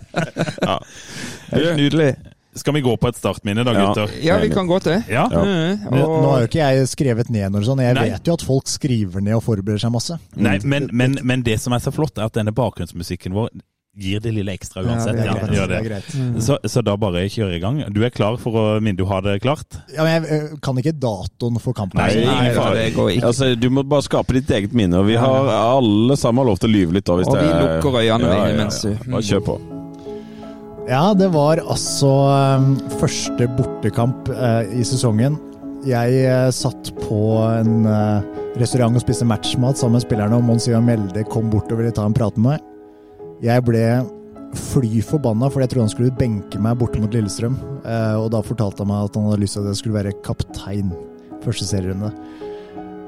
Helt nydelig.
Skal vi gå på et startminne da,
Ja.
gutter?
Ja, vi kan gå til.
Ja.
Ja.
Mm,
Nå nå har jo ikke jeg skrevet ned noe sånt. Jeg
Nei.
vet jo at folk skriver ned og forbereder seg masse.
Nei, men, men, men det som er så flott, er at denne bakgrunnsmusikken vår gir det lille ekstra
Ja, det er
Ja,
Det er
det.
greit.
Mm.
Så, så da bare kjøre i gang. Du er klar for å minne du har det klart?
Ja, men jeg eh, kan ikke datoen for kampen.
Nei,
Nei det går ikke.
Altså, du må bare skape ditt eget minne, og vi har alle sammen lov til å lyve litt. Da, hvis
Og vi
er-
lukker øynene
Ja, ja,
mens
ja.
du-
Bare kjør på.
Ja, det var altså um, første bortekamp eh, i sesongen. Jeg eh, satt på en eh, restaurant og spiste matchmat sammen med spillerne, og Monsieur Melde kom bort og ville ta en prat med meg. Jeg ble fly forbanna fordi jeg trodde han skulle benke meg borte mot Lillestrøm. og da fortalte han meg at han hadde lyst til at jeg skulle være kaptein første serierunde.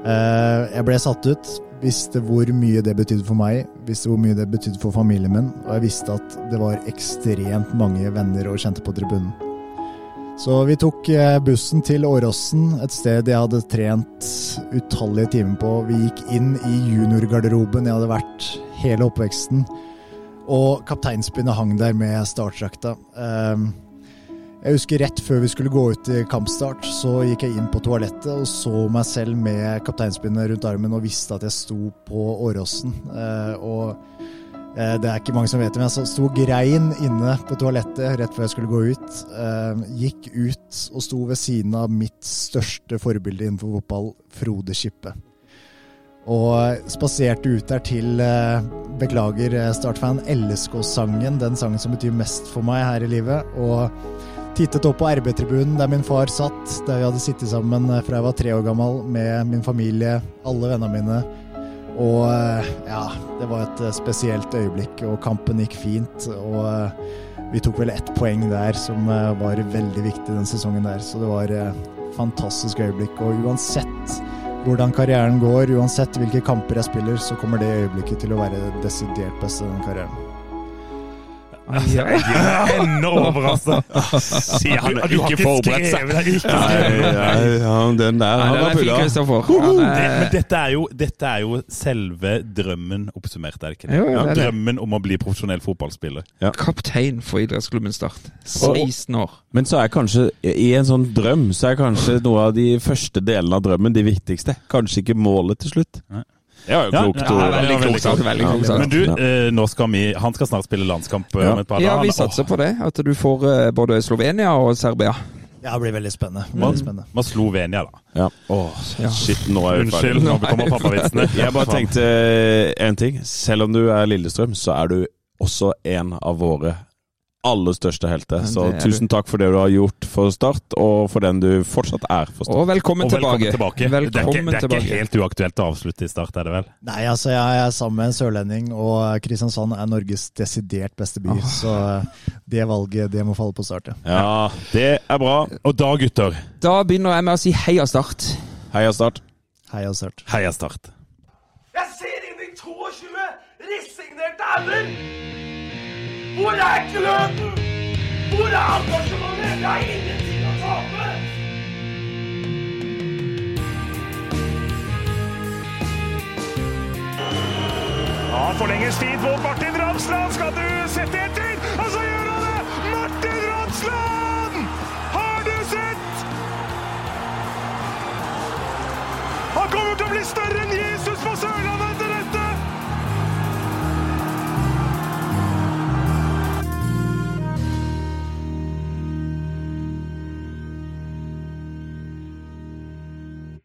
Jeg ble satt ut. Visste hvor mye det betydde for meg, visste hvor mye det betydde for familien min, og jeg visste at det var ekstremt mange venner og kjente på tribunen. Så vi tok eh, bussen til Åråsen, et sted jeg hadde trent utallige timer på. Vi gikk inn i juniorgarderoben jeg hadde vært hele oppveksten, og kapteinspinnet hang der med startdrakta. Um, jeg husker rett før vi skulle gå ut i kampstart, så gikk jeg inn på toalettet og så meg selv med kapteinspinnet rundt armen og visste at jeg sto på Åråsen. Eh, og eh, det er ikke mange som vet det, men jeg sto grein inne på toalettet rett før jeg skulle gå ut. Eh, gikk ut og sto ved siden av mitt største forbilde innenfor fotball, Frode Skippe. Og spaserte ut der til Beklager, Startfan, LSK-sangen, den sangen som betyr mest for meg her i livet. Og tittet opp på RB-tribunen der min far satt, der vi hadde sittet sammen eh, fra jeg var tre år gammel med min familie, alle vennene mine. Og eh, ja, det var et eh, spesielt øyeblikk, og kampen gikk fint. Og vi tok vel ett poeng der som var veldig viktig den sesongen der, så det var et fantastisk øyeblikk. Og uansett hvordan karrieren går, uansett hvilke kamper jeg spiller, så kommer det øyeblikket til å være det desidert beste i den karrieren.
Jeg er ennå
overraska. Han
Du-
har ikke forberedt seg. Nei, nei, ja, den der
Nei,
han var
er.
Det, men
er-
dette er, jo, dette er jo selve drømmen oppsummert, er det ikke det?
Jo, ja, det er det.
Drømmen om å bli profesjonell fotballspiller.
Kaptein for idrettsklubben Start. 16 år.
Men så er kanskje, i en sånn drøm, så er kanskje noe av de første delene av drømmen de viktigste. Kanskje ikke målet til slutt. Det er jo klokt.
ja, ja, veldig klokt
sagt. Veldig klokt sagt.
Men du, eh, nå skal vi, han skal snart spille landskamp eh,
Ja.
om et par
Ja, vi satser på det. At du får eh, både Slovenia og Serbia.
Ja, det blir veldig spennende. Veldig spennende.
Må Slovenia, da.
Ja. Åh,
Ja.
shit, nå er jeg
Unnskyld, nå kommer pappavitsene.
Jeg bare tenkte én ting. Selv om du er Lillestrøm, så er du også en av våre aller største helter. Så tusen takk for det du har gjort for Start, og for den du fortsatt er for Start.
Og velkommen,
Og velkommen
tilbake.
tilbake. det er ikke, det er ikke helt uaktuelt å avslutte i start, er det vel?
Nei, altså jeg er sammen med en sørlending, og Kristiansand er Norges desidert beste by. Så eh, det valget, det må falle på start, ja.
Ja, det er bra.
Og da, gutter,
Da begynner jeg med å si heia Start.
Heia Start.
Heia Start.
heia Start.
Jeg ser inn i 22 resignerte ender! Hvor er gløden? Hvor er engasjementet? Jeg har ingenting å tape!
Ja, forlenges tid på Martin Ramsland. Skal du sette etter? Og så gjør han det! Martin Ramsland! Har du sett? Han kommer til å bli større enn Jesus!